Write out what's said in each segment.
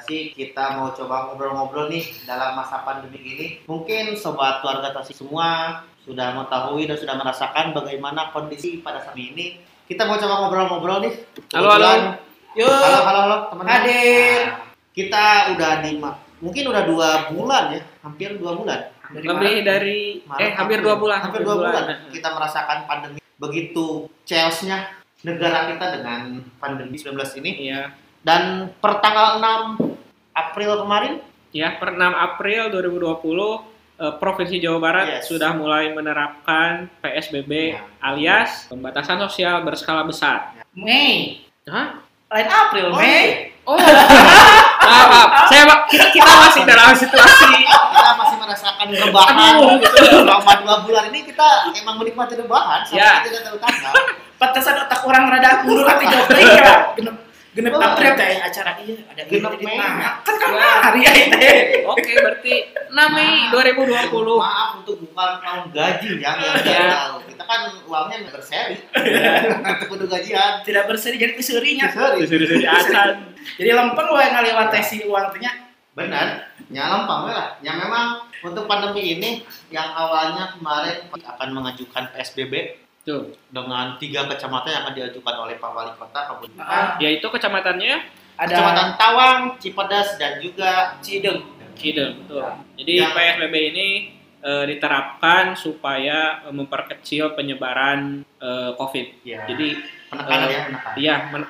Tasi kita mau coba ngobrol-ngobrol nih dalam masa pandemi ini. Mungkin sobat keluarga Tasi semua sudah mengetahui dan sudah merasakan bagaimana kondisi pada saat ini. Kita mau coba ngobrol-ngobrol nih. Halo, halo. Halo, halo, halo, teman-teman. Hadir. Nah, kita udah di mungkin udah dua bulan ya, hampir dua bulan. Dari lebih Maret. dari Maret, eh hampir dua bulan Hampir dua bulan. Kita merasakan pandemi begitu chaosnya negara kita dengan pandemi 19 ini. Iya. Dan per tanggal 6 April kemarin, Ya, per 6 April 2020 eh, Provinsi Jawa Barat Yes. sudah mulai menerapkan PSBB Ya. alias pembatasan sosial berskala besar. Mei. Hah? Lain April, Oh, Mei. Oh. maaf, maaf. Saya kita, kita masih dalam situasi kita masih merasakan rebahan gitu. Selama dua bulan ini kita emang menikmati rebahan sampai Ya. tidak tahu tanggal. Pantesan otak orang rada guru nanti jawab iya. Genep Oh. April teh acara iya ada Genep ini, Mei. Nah, kan kan Ya. hari ya itu. Oke, berarti 6 Mei 2020. Maaf untuk bukan tahun gaji yang yang Ya. tidak tahu. Kita kan uangnya berseri. Untuk kudu gajian. Tidak berseri jadi keserinya. Seri. Disuruh-suruh acan. Jadi lempeng we ngaliwat teh si uang teh nya. Benar, ya lempang we lah. Yang memang untuk pandemi ini yang awalnya kemarin akan mengajukan PSBB Tuh. dengan tiga kecamatan yang akan diajukan oleh Pak Wali Kota Kabupaten Ah, Yaitu kecamatannya ada Kecamatan Tawang, Cipedas dan juga Cideng. Kideng. Tuh. Jadi Ya. PSBB ini eh, diterapkan supaya eh, memperkecil penyebaran eh, COVID. ya, Jadi penekanan eh, ya penekanan. Iya, men-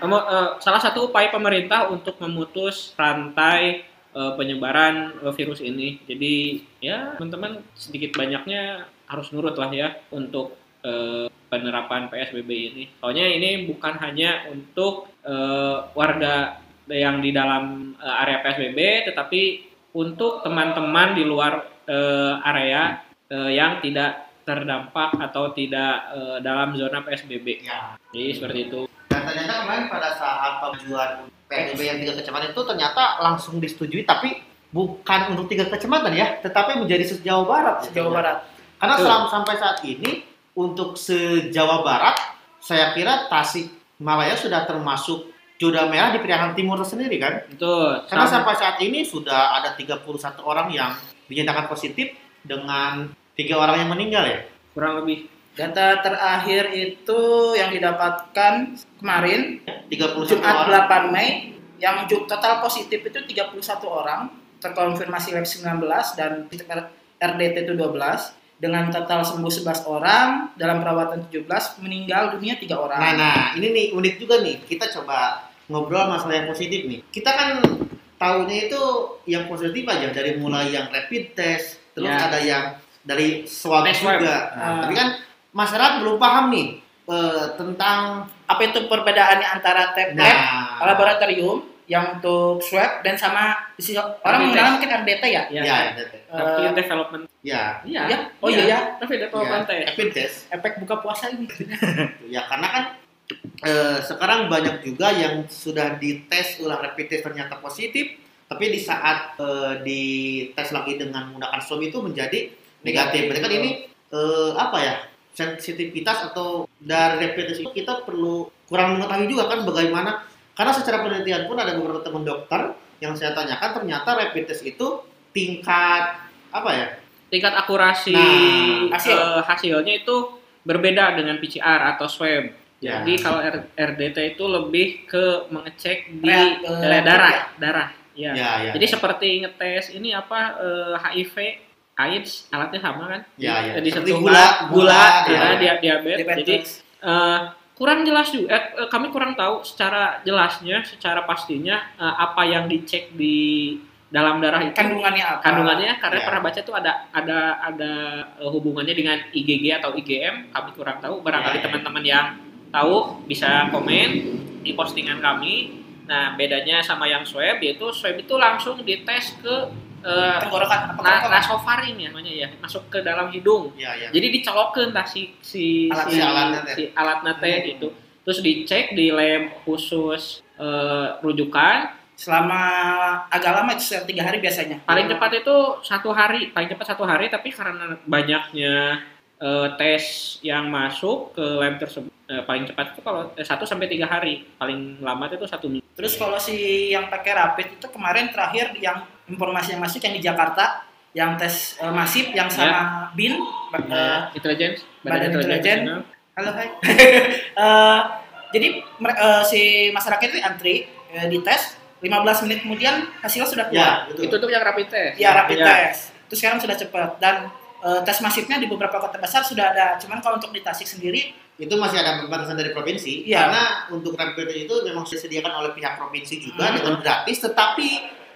salah satu upaya pemerintah untuk memutus rantai eh, penyebaran eh, virus ini. Jadi ya teman-teman sedikit banyaknya harus nurut lah ya untuk eh, penerapan PSBB ini. Soalnya ini bukan hanya untuk eh, warga yang di dalam eh, area PSBB, tetapi untuk teman-teman di luar eh, area eh, yang tidak terdampak atau tidak eh, dalam zona PSBB. Ya. Jadi seperti itu. Dan ternyata kemarin pada saat pengajuan PSBB yang tiga kecamatan itu ternyata langsung disetujui, tapi bukan untuk tiga kecamatan ya, tetapi menjadi se-Jawa Barat. ya. Jawa Barat. Karena selama sampai saat ini untuk se-Jawa Barat, saya kira Tasik Malaya sudah termasuk zona merah di Priangan Timur sendiri kan? Betul. Karena Sam- sampai saat ini sudah ada 31 orang yang dinyatakan positif dengan tiga orang yang meninggal ya. kurang lebih Data terakhir itu yang didapatkan kemarin 31 Jumat orang. 8 Mei yang total positif itu 31 orang terkonfirmasi lab 19 dan RDT itu 12 dengan total sembuh 11 orang dalam perawatan 17 meninggal dunia 3 orang. Nah, nah, ini nih unik juga nih. Kita coba ngobrol masalah yang positif nih. Kita kan tahunya itu yang positif aja dari mulai yang rapid test, terus Ya. ada yang dari swab Tes juga. Nah, Ah. Tapi kan masyarakat belum paham nih eh, tentang Apa itu perbedaannya antara lab nah, laboratorium yang untuk swab dan sama isi orang mengenal mungkin RDT ya? ya, ya, Rapid Eh, development ya, iya ya? Oh iya ya. Rapid development test rapid test. Efek buka puasa ini. Ya karena kan eh, sekarang banyak juga yang sudah dites ulah rapid test ternyata positif, tapi di saat eh, dites lagi dengan menggunakan swab itu menjadi negatif. Berarti kan ini eh, apa ya sensitivitas atau dari rapid test itu kita perlu kurang mengetahui juga kan bagaimana karena secara penelitian pun ada beberapa teman dokter yang saya tanyakan ternyata rapid test itu tingkat apa ya tingkat akurasi Nah, hasil. eh, hasilnya itu berbeda dengan PCR atau swab Ya. jadi kalau R- RDT itu lebih ke mengecek di Reak- eh, eh, darah ya? darah ya ya ya jadi seperti ngetes ini apa eh, HIV AIDS alatnya sama kan ya ya Jadi seperti sentuhan, gula gula, ya, ya, ya. dia diabetes. Jadi Diabetes. Kurang jelas juga. Eh, eh, kami kurang tahu secara jelasnya, secara pastinya eh, apa yang dicek di dalam darah itu. kandungannya apa? Kandungannya karena Ya. pernah baca itu ada ada ada eh, hubungannya dengan IgG atau IgM. Kami kurang tahu. Barangkali Ya, ya. teman-teman yang tahu bisa komen di postingan kami. Nah bedanya sama yang swab yaitu swab itu langsung dites ke eh, tenggorokan apa na nasofaring ya namanya ya? Masuk ke dalam hidung. Ya ya. Jadi dicolokkan tah si si Alat- si, si alatnya teh. si alatnya teh Hmm. gitu. Terus dicek di lab khusus eh, rujukan. Selama agak lama itu sekitar tiga hari biasanya? Paling cepat itu satu hari. Paling cepat satu hari tapi karena banyaknya eh, tes yang masuk ke lab tersebut eh, paling cepat itu kalau eh, satu sampai tiga hari. Paling lama itu satu minggu. Terus kalau si yang pakai rapid itu kemarin terakhir yang informasi yang masuk yang di Jakarta yang tes eh, masif yang sama BIN ba- eh, Intelligence, Badan Intelijen. Halo hai Eh, jadi eh, si masyarakat itu antri eh, dites 15 menit kemudian hasilnya sudah Ya, keluar. betul. Itu tuh yang rapid test. Ya, rapid Ya. test. Itu sekarang sudah cepat dan eh, tes masifnya di beberapa kota besar sudah ada. Cuman kalau untuk di Tasik sendiri itu masih ada pembatasan dari provinsi Iya. karena untuk rapid test itu memang sudah disediakan oleh pihak provinsi juga Hmm. dengan gratis tetapi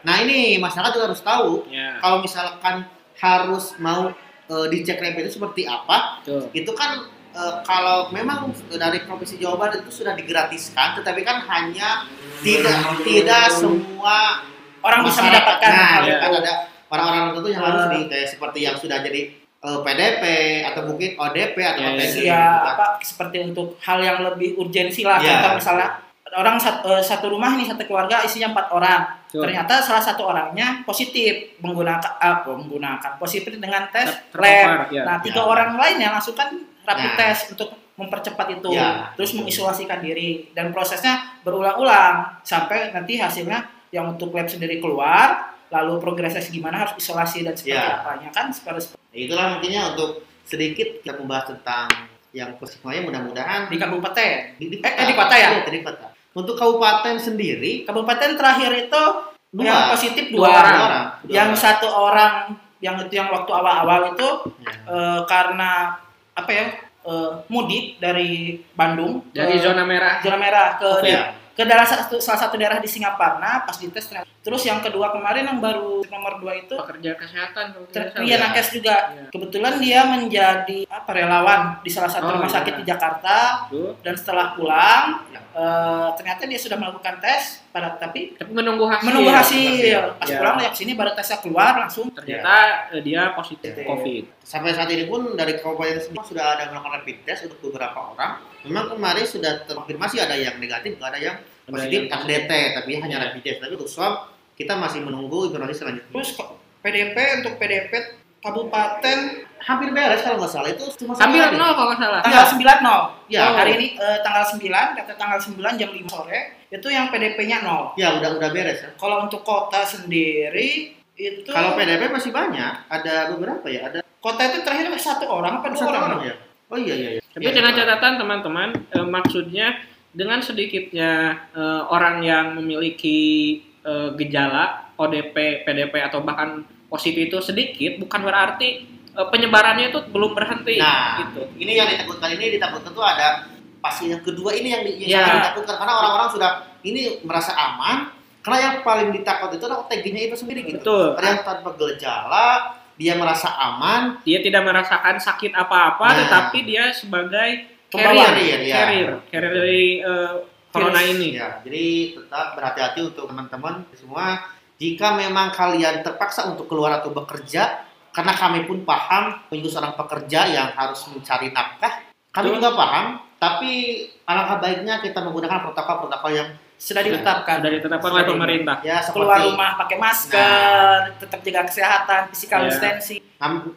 nah ini masyarakat juga harus tahu Ya, kalau misalkan harus mau eh, dicek rapid itu seperti apa betul. itu kan eh, kalau memang dari provinsi Jawa Barat itu sudah digratiskan tetapi kan hanya tidak tidak semua orang bisa mendapatkan nah, ya kan ada orang-orang tertentu yang harus Eh. di kayak seperti yang sudah jadi eh, PDP atau mungkin ODP atau Ya, ya, OTG ya apa seperti untuk hal yang lebih urgensi lah Ya. contoh misalnya orang sat- eh, satu rumah nih satu keluarga isinya empat orang Betul. ternyata salah satu orangnya positif menggunakan apa menggunakan positif dengan tes Ter- lab ya. nah tiga Ya. orang lainnya langsung kan rapid Nah. test untuk mempercepat itu Ya. terus mengisolasikan diri dan prosesnya berulang-ulang sampai nanti hasilnya yang untuk lab sendiri keluar lalu progresnya gimana harus isolasi dan seperti Ya. apanya kan seperti Ya, itulah mungkinnya untuk sedikit kita membahas tentang yang positifnya mudah-mudahan di kabupaten di, di Eh, eh, di kota ya? Iya, di kota. Untuk kabupaten sendiri kabupaten terakhir itu dua yang positif Dua dua, orang. orang. Dua yang orang. satu orang yang itu yang waktu awal-awal itu Ya. eh, karena apa ya eh, mudik dari Bandung Dari ke zona merah. zona merah ke Oke. Ya. ke daerah satu, salah satu daerah di Singaparna pas dites ternyata. terus yang kedua kemarin yang baru nomor dua itu Pekerja kesehatan iya ya. nakes juga Iya. kebetulan dia menjadi apa relawan di salah satu Oh, rumah iya. sakit di Jakarta Tuh. dan setelah pulang Ya. eh, ternyata dia sudah melakukan tes pada tapi Tapi menunggu hasil. menunggu hasil hasil. pas Ya. pulang lihat sini baru tesnya keluar langsung Ternyata eh, dia positif Positif. COVID. Sampai saat ini pun dari kabupaten sendiri sudah ada melakukan rapid test untuk beberapa orang. Memang kemarin sudah terkonfirmasi ada yang negatif, ada yang Ada positif RDT, tapi hanya rapid test. Tapi untuk swab kita masih menunggu informasi selanjutnya. terus kok PDP untuk PDP kabupaten Hampir beres kalau nggak salah itu cuma Hampir nol kalau nggak salah. tanggal 9 nol Ya. Oh, hari ini eh, tanggal 9 kata tanggal 9 jam 5 sore itu yang PDP-nya nol Ya udah udah beres ya. kalau untuk kota sendiri itu Kalau PDP masih banyak, ada beberapa ya, ada kota itu terakhir satu orang apa dua satu orang, orang ya. Oh iya iya. iya. Tapi Iya, dengan catatan teman-teman, eh, maksudnya dengan sedikitnya eh, orang yang memiliki eh, gejala ODP, PDP atau bahkan positif itu sedikit, bukan berarti eh, penyebarannya itu belum berhenti. Nah, gitu. ini yang ditakutkan ini ditakutkan tuh ada pasti yang kedua ini yang, yang Ya. ditakutkan karena orang-orang sudah ini merasa aman karena yang paling ditakut itu adalah OTG-nya itu sendiri gitu. Betul. Ada yang tanpa gejala, dia merasa aman, Dia tidak merasakan sakit apa-apa, Nah. tetapi dia sebagai carrier, Carrier, ya. carrier, carrier dari eh, corona ini. Ya, jadi tetap berhati-hati untuk teman-teman semua. Jika memang kalian terpaksa untuk keluar atau bekerja, karena kami pun paham, menjadi seorang pekerja yang harus mencari nafkah, kami Betul. juga paham. Tapi alangkah baiknya kita menggunakan protokol-protokol yang sudah ditetapkan Sudah ditetapkan oleh pemerintah. ya seperti keluar rumah pakai masker tetap jaga kesehatan physical Ya. distancing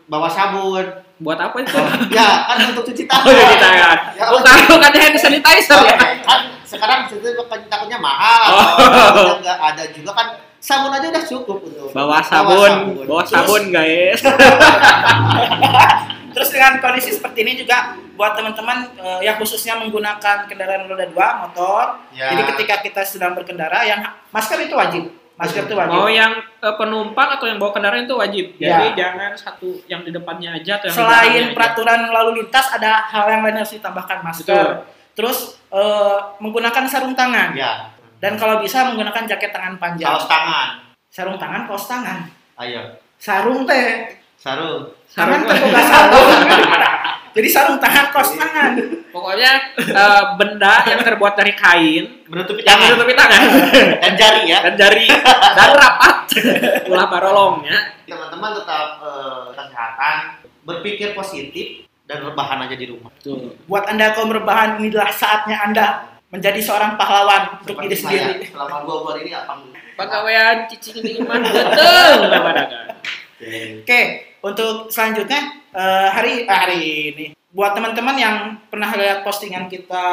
bawa sabun. Buat apa itu? ya, kan untuk cuci tangan. Oh, cuci tangan. Ya, Bukan, bukan hand sanitizer ya. kan sekarang itu takutnya mahal Oh. enggak ada juga kan sabun aja udah cukup untuk Bawa sabun, bawa sabun guys. Terus dengan kondisi seperti ini juga buat teman-teman eh, yang khususnya menggunakan kendaraan roda dua motor. Ya. Jadi ketika kita sedang berkendara yang masker itu wajib. Masker itu wajib. Mau yang eh, penumpang atau yang bawa kendaraan itu wajib. Ya. Jadi jangan satu yang di depannya aja atau yang di Selain belakangnya aja. peraturan lalu lintas ada hal yang lain harus ditambahkan masker. Betul. Terus eh, menggunakan sarung tangan ya dan kalau bisa menggunakan jaket tangan panjang. kaos tangan Sarung tangan, kaos tangan. ayo Sarung teh. Sarung Tangan Sarung. teh boga sarung. Jadi sarung tangan, kaos tangan. Pokoknya eh, benda yang terbuat dari kain menutupi yang tangan menutupi tangan dan jari ya dan dari dan rapat ulah barolongnya. teman-teman tetap eh, kesehatan berpikir positif dan rebahan aja di rumah Tuh. Buat Anda kaum rebahan, inilah saatnya Anda menjadi seorang pahlawan untuk diri sendiri. selama dua bulan ini apa Pegawaian cicing ini mah betul. Oke, untuk selanjutnya eh, hari eh, hari ini buat teman-teman yang pernah lihat postingan kita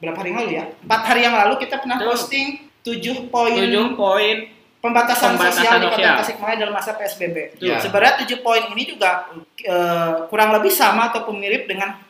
berapa hari yang lalu ya? Empat hari yang lalu kita pernah posting tujuh poin tujuh poin pembatasan, Pembatasan sosial di. Kota Tasikmalaya dalam masa PSBB. Ya. Sebenarnya tujuh poin ini juga eh, kurang lebih sama ataupun mirip dengan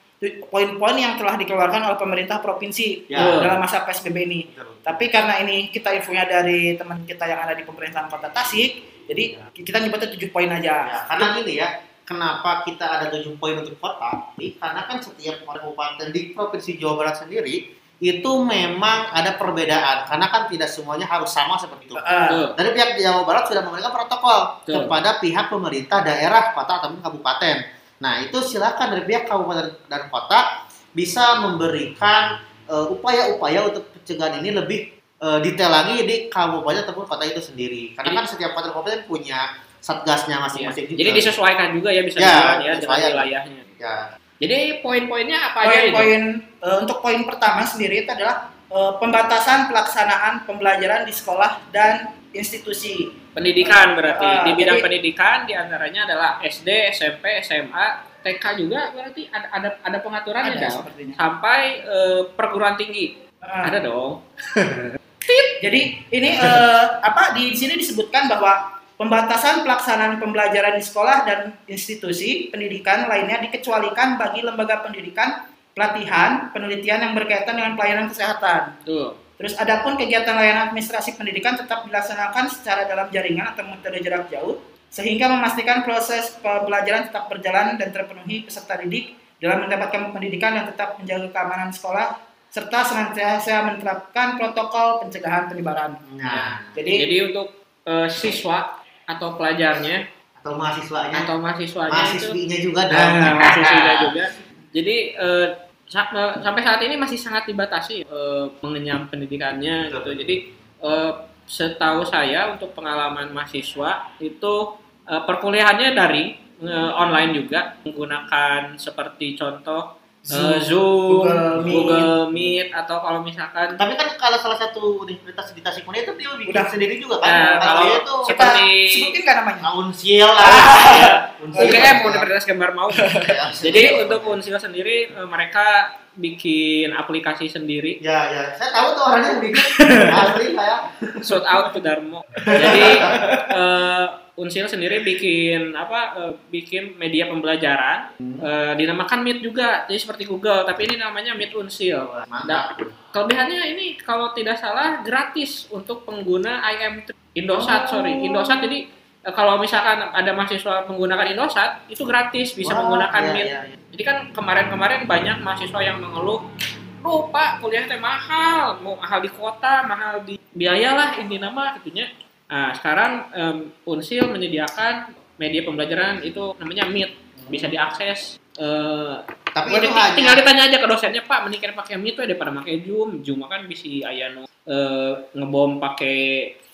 poin-poin yang telah dikeluarkan oleh pemerintah provinsi Ya. dalam masa PSBB ini. Tapi karena ini kita infonya dari teman kita yang ada di pemerintahan Kota Tasik, jadi kita nyebutnya tujuh poin Ya, aja. karena gini ya, kenapa kita ada tujuh poin untuk kota? Ini Karena kan setiap kabupaten di provinsi Jawa Barat sendiri itu memang ada perbedaan karena kan tidak semuanya harus sama seperti itu. Tuh. Dari pihak Jawa Barat sudah memberikan protokol Betul. kepada pihak pemerintah daerah, kota ataupun kabupaten. Nah, itu silakan dari pihak kabupaten dan kota bisa memberikan eh, upaya-upaya untuk pencegahan ini lebih eh, detail lagi di kabupaten ataupun kota itu sendiri. Karena Jadi- kan setiap kota kabupaten punya satgasnya Ya. masing-masing juga. Jadi disesuaikan juga ya bisa Ya, dibilang ya dengan wilayahnya. ya. Jadi poin-poinnya apa aja itu? Poin-poin eh, untuk poin pertama sendiri itu adalah eh, pembatasan pelaksanaan pembelajaran di sekolah dan institusi. Pendidikan berarti Ah, di bidang jadi- pendidikan di antaranya adalah SD, SMP, SMA, TK juga berarti ada ada ada pengaturannya Ada dong. sepertinya. Sampai eh, perguruan tinggi Eh, ada dong. Jadi ini eh, apa di sini disebutkan bahwa pembatasan pelaksanaan pembelajaran di sekolah dan institusi pendidikan lainnya dikecualikan bagi lembaga pendidikan, pelatihan, penelitian yang berkaitan dengan pelayanan kesehatan. Tuh. Terus adapun kegiatan layanan administrasi pendidikan tetap dilaksanakan secara dalam jaringan atau metode jarak jauh sehingga memastikan proses pembelajaran tetap berjalan dan terpenuhi peserta didik dalam mendapatkan pendidikan yang tetap menjaga keamanan sekolah serta senantiasa menerapkan protokol pencegahan penyebaran. Nah, Jadi, Jadi untuk eh, siswa atau pelajarnya atau mahasiswanya, atau mahasiswanya itu mahasiswinya juga dong. Nah, mahasiswinya juga. Jadi eh, sa- eh, sampai saat ini masih sangat dibatasi eh, mengenyam pendidikannya Betul. gitu. Jadi eh, setahu saya untuk pengalaman mahasiswa itu eh, perkuliahannya dari eh, online juga menggunakan seperti contoh eh, Zoom, Zoom, Google Google Meet. Meet. atau kalau misalkan Tapi kan kalau salah satu universitas di Tasikmalaya itu dia bikin Udah. sendiri juga kan. Nah, kalau itu kita seperti- sebutin kan namanya? Unsil lah. Unsil. UGM Universitas Gambar Mau. Ya, Jadi untuk Unsil sendiri eh, mereka bikin aplikasi sendiri Ya, ya. Saya tahu tuh orangnya yang bikin. Asli saya. shout out to Darmo. Jadi eh, Unsil sendiri bikin apa? eh, bikin media pembelajaran eh, dinamakan Meet juga. Jadi seperti Google, tapi ini namanya Meet Unsil. Nah, kelebihannya ini kalau tidak salah gratis untuk pengguna IM Indosat, Oh. sorry, Indosat. Jadi kalau misalkan ada mahasiswa menggunakan Indosat, itu gratis bisa Wah, menggunakan iya, iya, iya. Jadi kan kemarin-kemarin banyak mahasiswa yang mengeluh, Duh pak, kuliah teh mahal, mau mahal di kota, mahal di biaya lah ini nama katanya. Nah sekarang em, Unsil menyediakan media pembelajaran itu namanya Meet, bisa diakses. Eh, Tapi itu hanya tinggal ditanya aja ke dosennya Pak, mendingan pakai Meet daripada pakai Zoom. Zoom kan bisa aya nu eh, ngebom pakai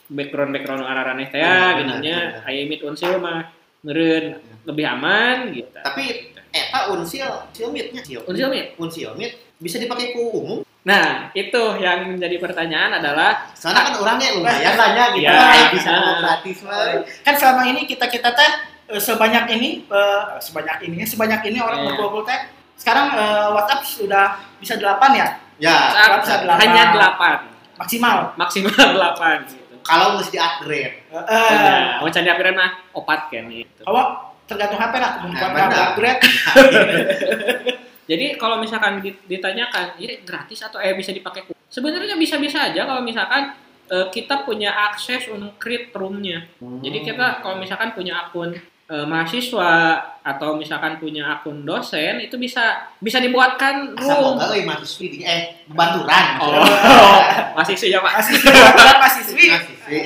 background background araraneh teh Benar, gitu benar, nya. benar. Aya Meet Unsil mah meureun lebih aman gitu. Tapi eta unsil, unsil meet-nya sih. Unsil Meet. Unsil meet bisa dipakai ku umum. Nah, itu yang menjadi pertanyaan adalah Soalnya kan orangnya lumayan lah ya gitu. Ya. Bisa gratis lah. Kan selama ini kita kita teh eh, sebanyak ini eh, sebanyak ini sebanyak ini orang Iya. berkumpul teh sekarang eh, WhatsApp sudah bisa 8 ya Ya, bisa delapan. hanya 8, maksimal. maksimal 8 gitu. Kalau mesti di-upgrade. Eh, Nah, mau cari upgrade mah opat kan gitu. kalau tergantung HP lah kemampuan Nah, upgrade. Jadi kalau misalkan di- ditanyakan, ini gratis atau eh bisa dipakai? ku-?" Sebenarnya bisa-bisa aja kalau misalkan eh, kita punya akses untuk create room-nya. Jadi kita kalau misalkan punya akun eh, mahasiswa atau misalkan punya akun dosen itu bisa bisa dibuatkan Asal room. mau euy mahasiswi di eh banturan. Oh, sih ya Pak. Mahasiswi. Mahasiswi.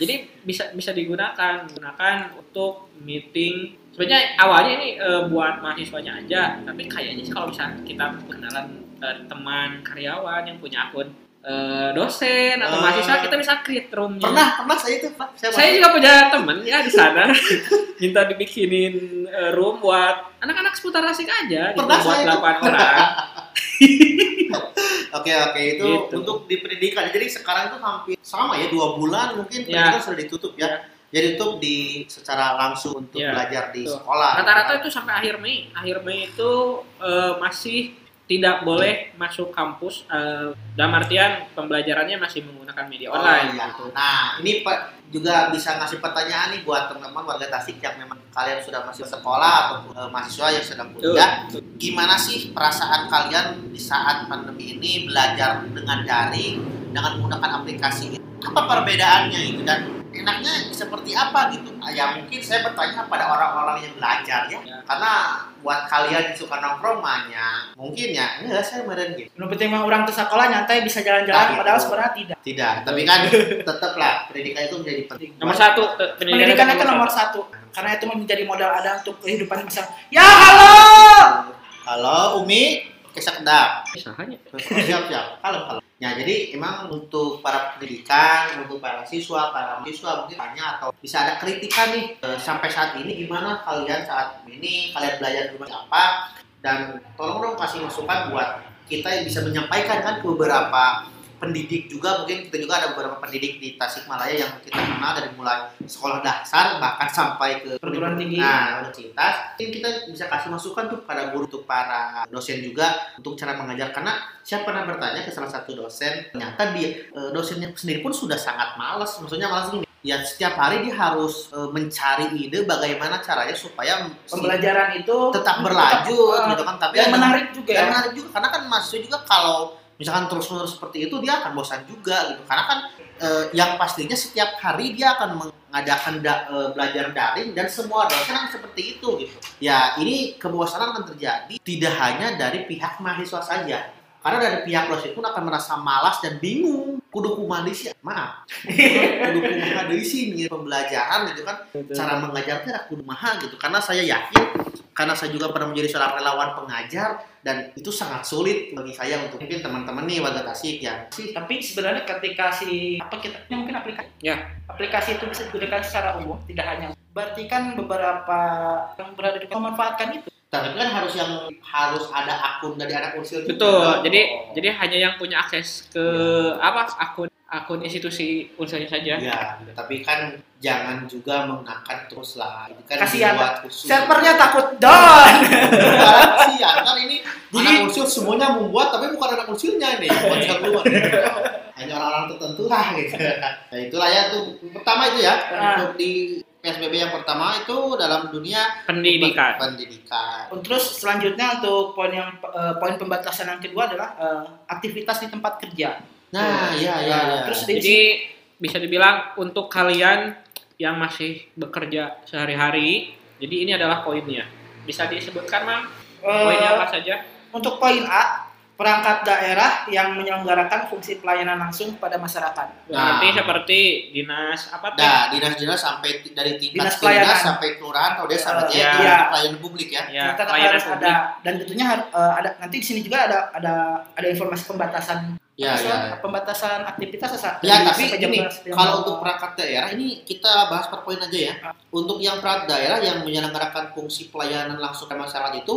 Jadi bisa bisa digunakan gunakan untuk meeting. Sebenarnya awalnya ini eh, buat mahasiswanya aja, tapi kayaknya sih kalau misalnya kita kenalan eh, teman karyawan yang punya akun eh, dosen atau Eh, mahasiswa, kita bisa create roomnya. Pernah, pernah saya itu, Pak. Saya, Saya juga punya temen ya di sana, minta dibikinin eh, room buat anak-anak seputar asik aja, gitu, Pernah buat saya itu. 8 orang. Oke oke itu Gitu. untuk di pendidikan. Jadi sekarang itu hampir sama ya dua bulan mungkin Ya. pendidikan sudah ditutup ya. Jadi tutup di secara langsung untuk Ya, belajar di sekolah. Rata-rata itu sampai akhir Mei. Akhir Mei itu eh, masih tidak boleh masuk kampus eh, dalam artian pembelajarannya masih menggunakan media Oh, online iya. gitu. Nah, ini Pak juga bisa ngasih pertanyaan nih buat teman-teman warga Tasik yang memang kalian sudah masih sekolah atau eh, mahasiswa yang sedang kuliah. Gimana sih perasaan kalian di saat pandemi ini belajar dengan daring dengan menggunakan aplikasi? Apa perbedaannya itu dan enaknya seperti apa gitu? Ah, Ya mungkin saya bertanya pada orang-orang yang belajar ya. Ya. Karena buat kalian yang suka nongkrong mahnya, mungkin ya enggak saya meren gitu. Nu penting mah orang ke sekolah nyantai bisa jalan-jalan Nah, padahal gitu. sebenarnya tidak. Tidak, tapi kan tetaplah pendidikan itu menjadi penting. Nomor satu te- Pendidikan itu nomor satu. satu karena itu menjadi modal ada untuk kehidupan masa. Ya halo. Halo Umi. Sahanya. siap siap kalem kalem ya jadi emang untuk para pendidikan untuk para siswa para mahasiswa mungkin tanya atau bisa ada kritikan nih eh, sampai saat ini gimana kalian saat ini kalian belajar di rumah apa dan tolong dong kasih masukan buat kita yang bisa menyampaikan kan ke beberapa pendidik juga mungkin kita juga ada beberapa pendidik di Tasikmalaya yang kita kenal dari mulai sekolah dasar bahkan sampai ke Perguruan tinggi. Nah, universitas. Mungkin kita bisa kasih masukan tuh pada guru untuk para dosen juga untuk cara mengajar karena saya pernah bertanya ke salah satu dosen ternyata dia eh, dosennya sendiri pun sudah sangat malas maksudnya malas gini ya setiap hari dia harus eh, mencari ide bagaimana caranya supaya si- Pembelajaran itu tetap berlanjut tetap, gitu kan tapi yang menarik juga dan ya. menarik juga karena kan mahasiswa juga kalau misalkan terus menerus seperti itu dia akan bosan juga gitu. Karena kan eh, yang pastinya setiap hari dia akan mengadakan da- eh, belajar daring dan semua dosen kan seperti itu gitu. Ya ini kebosanan akan terjadi tidak hanya dari pihak mahasiswa saja. Karena dari pihak dosen pun akan merasa malas dan bingung. Kudu sih maaf. Kudu sih nih pembelajaran gitu kan. Cara mengajarnya kudu maha gitu. Karena saya yakin karena saya juga pernah menjadi seorang relawan pengajar dan itu sangat sulit bagi saya untuk mungkin teman-teman nih warga Tasik ya sih Tapi sebenarnya ketika si apa kita mungkin aplikasi Ya. aplikasi itu bisa digunakan secara umum tidak hanya berarti kan beberapa yang berada di memanfaatkan itu tapi kan harus yang harus ada akun dari anak usil juga. Betul. Jadi jadi hanya yang punya akses ke apa akun akun institusi unsurnya saja. ya tapi kan jangan juga menggunakan terus lah itu kan Kasihan. dibuat khusus servernya takut down kasihan kan ini Jadi- anak usil semuanya membuat tapi bukan anak usilnya nih buat yang keluar hanya orang-orang tertentu lah gitu nah itulah ya tuh pertama itu ya Ah. untuk di PSBB yang pertama itu dalam dunia Pendidikan. pendidikan terus selanjutnya untuk poin yang eh, poin pembatasan yang kedua adalah eh, aktivitas di tempat kerja nah iya iya Nah, iya. terus di- Jadi bisa dibilang untuk kalian yang masih bekerja sehari-hari, jadi ini adalah poinnya. Bisa disebutkan, Mam? Eh, Poinnya apa saja? untuk poin A perangkat daerah yang menyelenggarakan fungsi pelayanan langsung kepada masyarakat Nah. Berarti seperti dinas apa tuh? Nah, dinas-dinas sampai dari tingkat Dinas ke dinas pelayanan. sampai kelurahan atau desa Iya. ya, itu Iya. pelayanan publik ya. Ya, pelayanan harus publik. ada dan tentunya harus eh, ada nanti di sini juga ada ada ada informasi pembatasan Ya, ya. pembatasan aktivitas saat Ya, tapi ini 12 jam kalau 12. untuk perangkat daerah ini kita bahas per poin aja ya. Ah. Untuk yang perangkat daerah yang menyelenggarakan fungsi pelayanan langsung ke masyarakat itu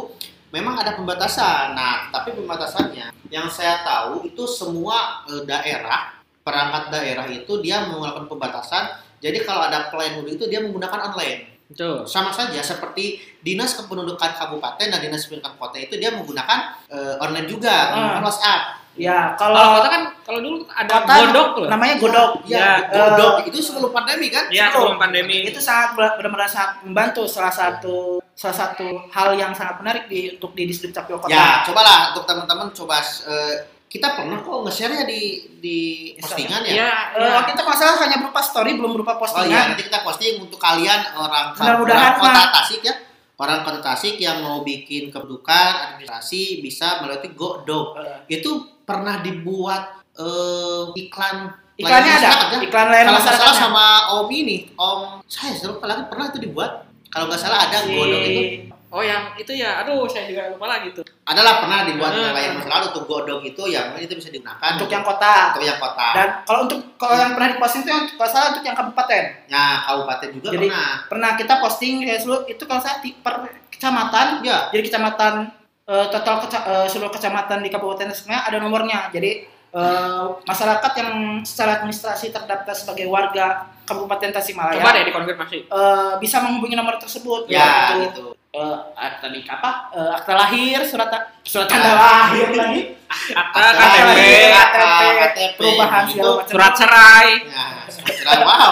memang ada pembatasan. Nah, tapi pembatasannya yang saya tahu itu semua eh, daerah perangkat daerah itu dia melakukan pembatasan. Jadi kalau ada pelayan publik itu dia menggunakan online. Betul. sama saja seperti dinas kependudukan kabupaten dan dinas pendidikan kota itu dia menggunakan eh, online juga Ah. menggunakan WhatsApp ya Kalau kalau kota kan kalau dulu ada kota godok loh. namanya godok ya, Ya, godok itu sebelum pandemi kan? Ya, sebelum pandemi. itu sangat benar-benar sangat membantu salah satu salah satu hal yang sangat menarik di untuk di distrik Capil Kota. Ya cobalah untuk teman-teman coba eh, kita pernah kok nge-share-nya di di postingan ya? Ya, Eh, ya. kita masalah hanya berupa story belum berupa oh iya postingan nanti kita posting untuk kalian orang Mudah-mudahan, orang kota. Tasik ya. Orang kota Tasik yang mau bikin kependudukan administrasi bisa melalui godok. Eh, itu pernah dibuat eh, iklan iklannya ada ya? iklan layanan kalau nggak salah sama Om ini, Om saya lupa lagi pernah itu dibuat. Kalau nggak salah ada Si- godok itu. Oh yang itu ya, aduh saya juga lupa lagi tuh. Adalah pernah dibuat Hmm. layanan masyarakat untuk godok itu yang itu bisa digunakan untuk yang kota untuk yang kota. dan kalau untuk kalau yang pernah diposting itu yang kalau salah untuk yang kabupaten Nah, kabupaten juga Jadi- pernah. pernah kita posting ya itu kalau saya per kecamatan Ya, jadi kecamatan eh, total keca- eh, seluruh kecamatan di kabupaten sebenarnya ada nomornya jadi eh, masyarakat yang secara administrasi terdaftar sebagai warga kabupaten Tasikmalaya Coba deh dikonfirmasi. eh, bisa menghubungi nomor tersebut ya Yaitu gitu. eh, akta nikah apa? Eh, akta lahir, surat surat tanda lahir lagi. Akta, KTP, KTP, KTP, perubahan gitu. segala macam. surat cerai. Nah, surat wow.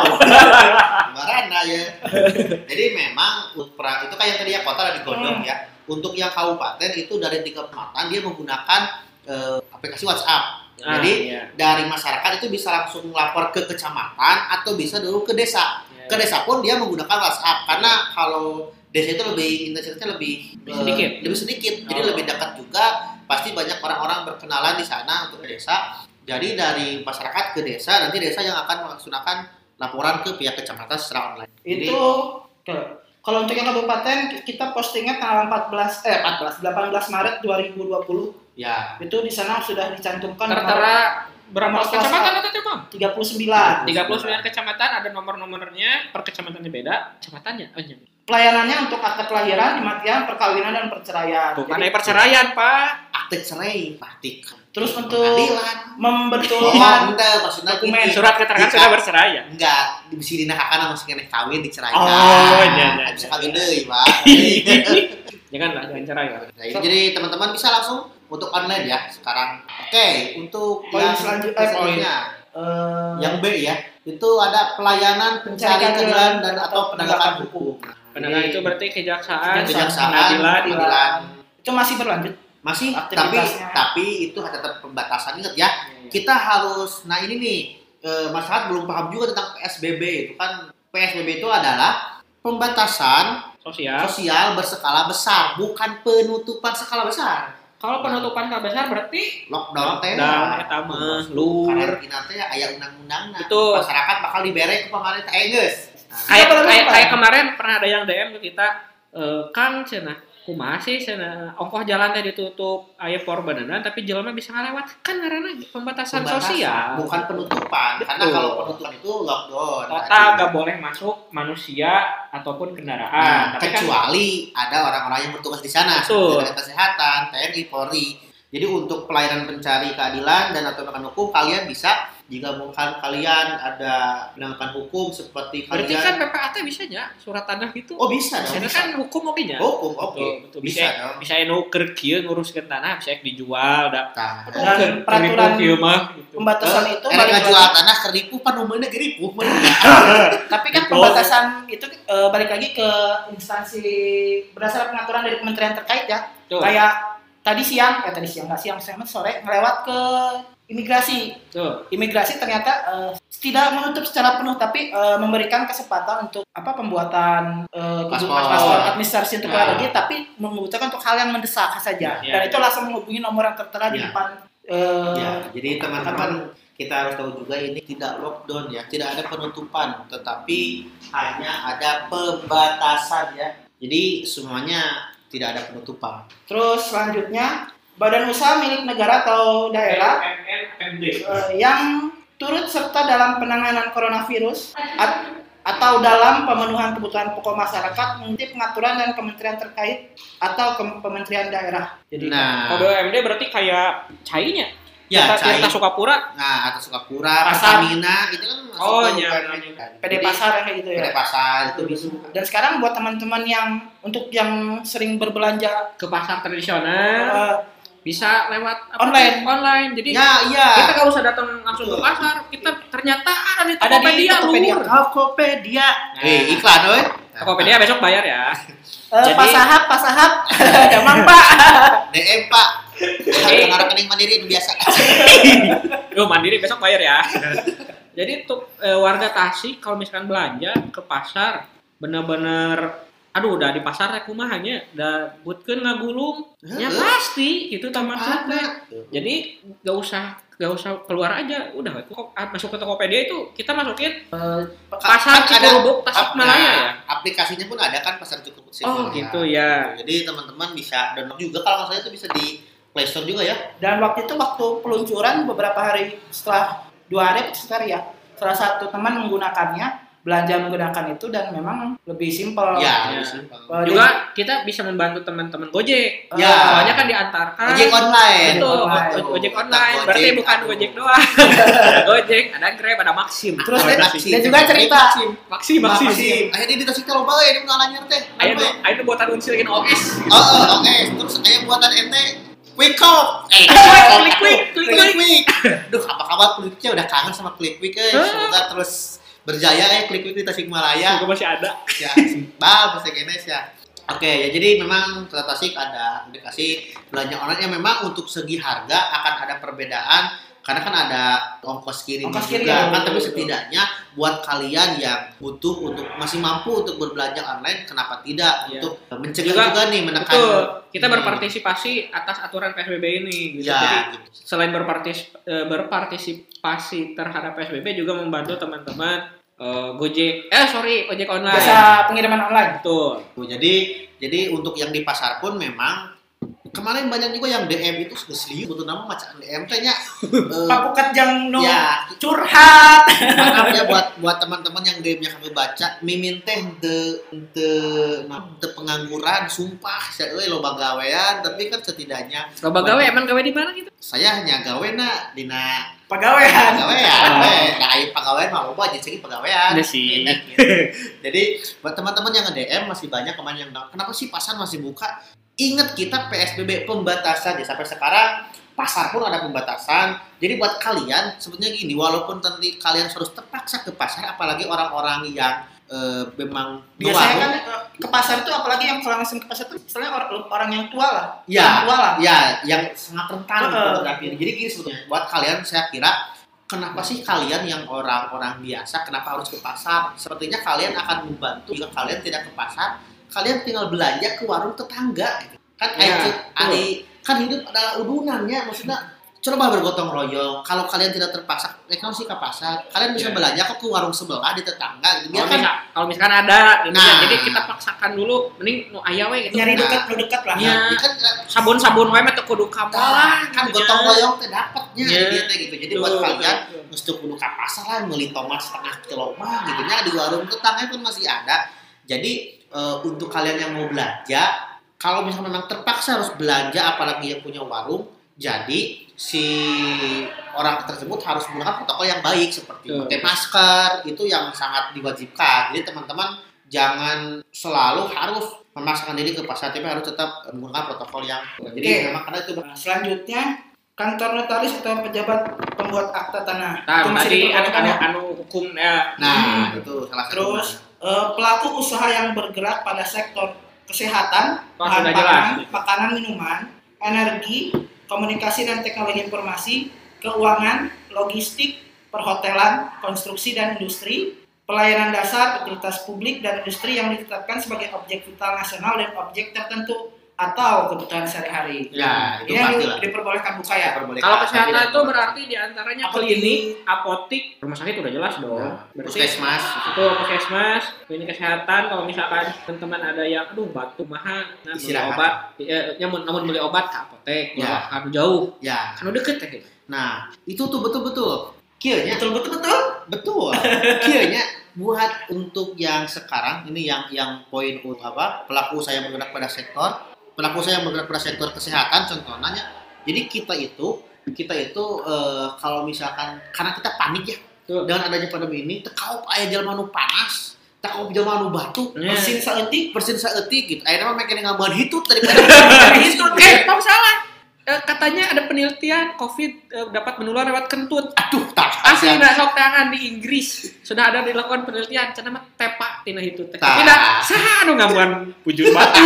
Marana ya. Jadi memang itu kayak yang tadi ya kota ada digodong Hmm. ya. Untuk yang kabupaten itu dari tiga kecamatan dia menggunakan eh, aplikasi WhatsApp. Ah, Jadi iya. dari masyarakat itu bisa langsung lapor ke kecamatan atau bisa dulu ke desa. Iya, Ke desa pun dia menggunakan WhatsApp karena kalau desa itu lebih intensitasnya lebih Lebih sedikit. lebih sedikit. Jadi Oh. lebih dekat juga. Pasti banyak orang-orang berkenalan di sana untuk ke desa. Jadi dari masyarakat ke desa nanti desa yang akan melaksanakan laporan ke pihak kecamatan secara online. Jadi, Itu ke- kalau untuk yang kabupaten kita postingnya tanggal 14 eh 14 18 Maret 2020 ya. Itu di sana sudah dicantumkan Tertera berapa nomor kecamatan itu tuh bang? 39 39 kecamatan ada nomor-nomornya per kecamatannya beda kecamatannya. Oh, iya. pelayanannya untuk akte kelahiran kematian perkawinan dan perceraian. Bukan Jadi, perceraian pak. Akte cerai praktik terus untuk pengadilan. Oh, membetulkan enggak, maksudnya dokumen, gini. surat keterangan Jika- sudah bercerai ya Enggak, di sini nah kakak masih kena kawin diceraikan. Oh, iya, iya, Bisa iya. kawin deh, Pak. janganlah jangan cerai ya Nah, ini jadi teman-teman bisa langsung untuk online ya sekarang. Oke, untuk Poin yang selanjut- eh, selanjutnya, eh, yang B ya, itu ada pelayanan pencari keadilan dan atau penegakan hukum. Penegak Jadi, itu berarti kejaksaan, kejaksaan, pengadilan, pengadilan. itu masih berlanjut Masih, tapi tapi itu ada tetap pembatasan ingat ya. Kita harus, nah ini nih, eh, masyarakat belum paham juga tentang PSBB itu kan PSBB itu adalah pembatasan sosial. sosial berskala besar, bukan penutupan skala besar. Kalau penutupan skala besar berarti Lockdown teh. Lockdown, eta mah, luhur. Karantina teh aya undang-undangna. Betul. Masyarakat bakal dibere ke pemerintah. Eh, geus. Nah, kayak kayak kemarin pernah ada yang DM ke kita eh, Kang cenah kumaha sih cenah ongkoh jalan teh ditutup aya porbanan tapi jalannya bisa ngalewat kan karena pembatasan, pembatasan, sosial bukan penutupan. Karena Betul. kalau penutupan itu lockdown. kota gak boleh masuk manusia ataupun kendaraan Nah, tapi kan kecuali ada orang-orang yang bertugas di sana, seperti kesehatan, TNI, Polri. Jadi untuk pelayanan pencari keadilan dan atau hukum kalian bisa jika bukan kalian ada penegakan hukum seperti berarti kalian kan PPAT bisa ya surat tanah gitu Oh bisa dong. Karena Bisa. kan hukum oke nya Hukum oke. Betul, betul. Bisa, bisa dong. bisa enu keur kieu nguruskeun tanah bisa dijual da Nah, Dan keur peraturan kieu mah gitu. pembatasan itu Erek balik lagi, tanah keripu pan umumnya geripu tapi kan Gitu. pembatasan itu eh, balik lagi ke instansi berdasarkan pengaturan dari kementerian terkait ya Tuh, kayak tadi siang eh tadi siang nggak siang siang sore ngelewat ke imigrasi tuh. imigrasi ternyata eh, tidak menutup secara penuh tapi eh, memberikan kesempatan untuk apa pembuatan eh, kebu- Paspor. paspor administrasi untuk Nah. negeri tapi membutuhkan untuk hal yang mendesak saja Ya, dan ya. itu langsung menghubungi nomor yang tertera di Ya. depan eh, ya, jadi teman-teman kita harus tahu juga ini tidak lockdown ya, tidak ada penutupan, tetapi hanya ada pembatasan ya. Jadi semuanya tidak ada penutupan. terus selanjutnya badan usaha milik negara atau daerah eh, yang turut serta dalam penanganan coronavirus at- atau dalam pemenuhan kebutuhan pokok masyarakat mengikuti pengaturan dan kementerian terkait atau ke- kementerian daerah. Jadi Nah, Kode MD berarti kayak cainya. ya, Tirta. Tirta Sukapura. Nah, atau Sukapura, Pasar. Pertamina itu kan masuk Oh, ke iya, iya. kan. PD Jadi, pasar kayak gitu ya. PD pasar itu bisa. Dan sekarang buat teman-teman yang untuk yang sering berbelanja ke pasar tradisional eh, bisa lewat apa Online. tuh? online jadi Ya, iya. kita nggak usah datang langsung ke pasar kita ternyata ada di Ada di Tokopedia Tokopedia. Lur. Tokopedia. Nah. Eh, iklan, oi. Tokopedia besok bayar ya eh, Jadi- pasahap, pasahap, gampang pak. DM, Pak. Dengan rekening mandiri itu biasa. Yo mandiri besok bayar ya jadi untuk eh, warga Tasik kalau misalkan belanja ke pasar bener-bener aduh udah di pasar teh kumahanya udah buatkeun ngagulung. Ya pasti itu taman Ada. sate jadi gak usah gak usah keluar aja. Udah kok masuk ke Tokopedia itu kita masukin pasar Kan ada- Cikurubuk Tasikmalaya ya? aplikasinya pun ada kan pasar cukup Oh, gitu ya. Jadi teman-teman bisa download juga. Kalau nggak salah itu bisa di Play Store juga ya. Dan waktu itu waktu peluncuran beberapa hari setelah dua hari sekitar ya, salah satu teman menggunakannya belanja menggunakan itu dan memang lebih simpel. Ya, Ya. lebih simpel. Juga kita bisa membantu teman-teman Gojek. jadi- Ya. Soalnya kan diantarkan. Ojek online. Betul, online. Go- Gojek Tentang online. Berarti Gojek, bukan aduh. Gojek doang. ada Gojek, ada Grab, ada Maxim. Terus Oh, dia, Maxim. dia juga cerita Maxim. Maxim, Maxim. Maxim. Akhirnya di tasik kalau bae ini mengalahnya teh. Ayo ayo buatan unsil gini OS. Oh, oh, oke. Terus aya buatan ente Quick Cop. Eh, klik, Klik klik. Quick. Duh, apa kabar Kliknya udah kangen sama Klik Quick eh. Hah? Semoga terus berjaya ya Klik Quick di Tasikmalaya. Semoga masih ada. ya bal bahasa ya Oke, ya jadi memang Kota Tasik ada aplikasi belanja online yang memang untuk segi harga akan ada perbedaan karena kan ada ongkos kirim Ongkos juga kirim, kan tapi setidaknya buat kalian yang butuh untuk masih mampu untuk berbelanja online kenapa tidak Iya. untuk mencegah Juga- juga, nih menekan Betul. Kita Hmm. berpartisipasi atas aturan PSBB ini. Gitu. ya Jadi gitu. selain berpartis eh, berpartisipasi terhadap PSBB juga membantu teman-teman eh, Gojek. Eh sorry, ojek online. jasa pengiriman online. Betul. Tuh, jadi jadi untuk yang di pasar pun memang kemarin banyak juga yang DM itu sudah serius betul nama macam DM tanya eh, Pakukat jang no ya curhat. maaf ya buat buat teman-teman yang DM-nya kami baca mimin teh de nah, de pengangguran sumpah saya euy loba gawean tapi kan setidaknya Loba gawe emang gawe di mana gitu? saya hanya gawe na dina Pegawaian. pegawaian Oh. nah ieu pegawaian mah loba aja segi pegawaian sih. Jadi buat teman-teman yang nge-DM masih banyak kemarin yang kenapa sih pasar masih buka ingat kita PSBB pembatasan ya sampai sekarang pasar pun ada pembatasan jadi buat kalian sebetulnya gini walaupun nanti kalian harus terpaksa ke pasar apalagi orang-orang yang eh, memang Biasanya kan eh, ke pasar itu apalagi yang kalau langsung ke pasar itu istilahnya orang, orang yang tua lah. Ya, Orang tua lah. ya yang sangat rentan fotografi ini. Jadi gini sebetulnya buat kalian saya kira kenapa sih kalian yang orang-orang biasa kenapa harus ke pasar? Sepertinya kalian akan membantu jika kalian tidak ke pasar, kalian tinggal belanja ke warung tetangga gitu. Kan Ya, eh, ari kan hidup adalah udunannya maksudnya coba bergotong royong. Kalau kalian tidak terpaksa, eh kalau sih ke pasar, kalian bisa Ya. belanja kok ke warung sebelah di tetangga gitu. Kalau Biar kan kalau misalkan ada, gitu Nah. ya. jadi kita paksakan dulu, mending nu aya we gitu. Nyari Nah. dekat, lu dekat lah. Iya. Ini kan Sabun-sabun wae mah teu kudu ka lah. kan gitu gotong ya. royong teh dapatnya Ya. dia teh gitu. Jadi buat kalian mesti kudu ka pasar lah beli tomat setengah kilo mah gitu nya di warung tetangga pun masih ada. Jadi eh, untuk kalian yang mau belanja kalau misalnya memang terpaksa harus belanja apalagi yang punya warung jadi si orang tersebut harus menggunakan protokol yang baik seperti pakai masker itu yang sangat diwajibkan. Jadi teman-teman jangan selalu harus memaksakan diri ke pasar tapi harus tetap menggunakan protokol yang jadi Oke. memang karena itu Nah, selanjutnya kantor notaris atau pejabat pembuat akta tanah. Nah, Itu masih tadi anu, anu, ya? anu hukum ya. Nah, itu salah satu. Terus eh, pelaku usaha yang bergerak pada sektor kesehatan, bahan pangan, jelas. makanan minuman, energi, komunikasi dan teknologi informasi, keuangan, logistik, perhotelan, konstruksi dan industri, pelayanan dasar, utilitas publik dan industri yang ditetapkan sebagai objek vital nasional dan objek tertentu atau kebutuhan sehari-hari. Ya, itu Ini yang pasti di- lah. diperbolehkan buka ya. Diperbolehkan. Kalau kesehatan itu berarti di antaranya klinik, apotik, rumah sakit udah jelas dong. Nah, Berarti puskesmas. itu puskesmas, klinik kesehatan. Kalau misalkan teman-teman ada yang aduh batuk mahal, nah beli obat, ya, namun namun beli obat ke apotek, Ya. ya. kan jauh, Ya. kan udah deket ya. gitu. Nah, itu tuh betul-betul. Kianya Betul betul betul. betul. Kianya buat untuk yang sekarang ini yang yang poin apa pelaku usaha yang bergerak pada sektor pelaku usaha yang bergerak pada sektor kesehatan contohnya jadi kita itu kita itu eh, kalau misalkan karena kita panik ya Tuh. dengan adanya pandemi ini tekaup aya jelema nu panas tekaup jelema nu batuk Ya. Mesin saeutik persin saeutik gitu akhirnya mah makin ngambahan hitut daripada Itu eh salah. Eh, katanya ada penelitian COVID eh, dapat menular lewat kentut. aduh tak Asli nak sok tangan di Inggris sudah ada dilakukan penelitian cenah mah tepak tina itu teh. Tah. Tapi dah saha anu ngamuan bujur batu.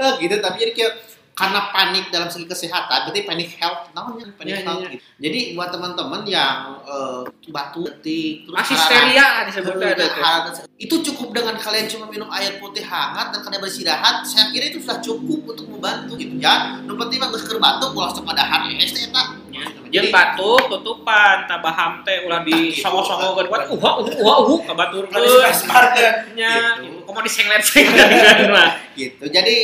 Eh, gitu tapi jadi kayak karena panik dalam segi kesehatan berarti panic health namanya panic Iya, iya, health iya. gitu. jadi buat teman-teman yang eh, batu detik terus Masih steria disebutnya tuh. harap- itu cukup dengan kalian cuma minum air putih hangat dan kalian beristirahat saya kira itu sudah cukup untuk membantu gitu ya. Nu penting mah geus keur batuk ulah sok padahal ya teh eta Jeung batuk tutupan tabaham teh ulah di songo-songo geuan kuat uh uh uh uh ka batur nya Gitu. komo disenglet-senglet lah. gitu. Jadi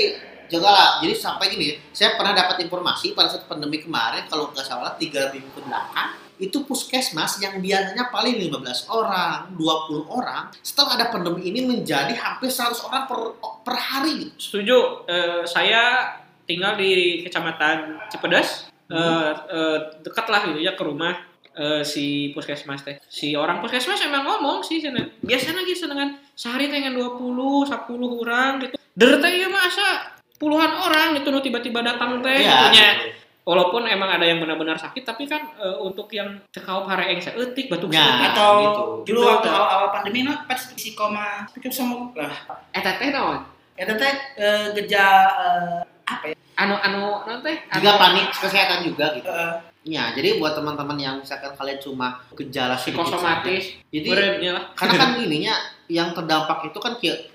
jagalah jadi sampai gini saya pernah dapat informasi pada saat pandemi kemarin kalau nggak salah tiga minggu ke belakang itu puskesmas yang biasanya paling 15 orang, 20 orang, setelah ada pandemi ini menjadi hampir 100 orang per, per hari. gitu. Setuju. Eh, saya tinggal di Kecamatan Cipedes. Hmm. Eh, eh, dekat lah gitu ya ke rumah eh, si puskesmas teh. Si orang puskesmas emang ngomong sih sana. Biasanya gitu dengan sehari teh ngan 20, 10 orang gitu. Der teh ya masa puluhan orang gitu nu tiba-tiba datang teh gitunya. gitu. Walaupun emang ada yang benar-benar sakit tapi kan eh, untuk yang tekau pareeng saeutik batuk Ya. atau gitu. dulu waktu awal-awal pandemi no pas psikoma pikir sama lah Eta teh naon? itu teh eh, gejala eh, apa ya Anu anu naon teh? Juga Anu- panik kesehatan juga gitu. Eh, Ya, jadi buat teman-teman yang misalkan kalian cuma gejala psikosomatis. Jadi Berennya karena kan ininya yang terdampak itu kan kayak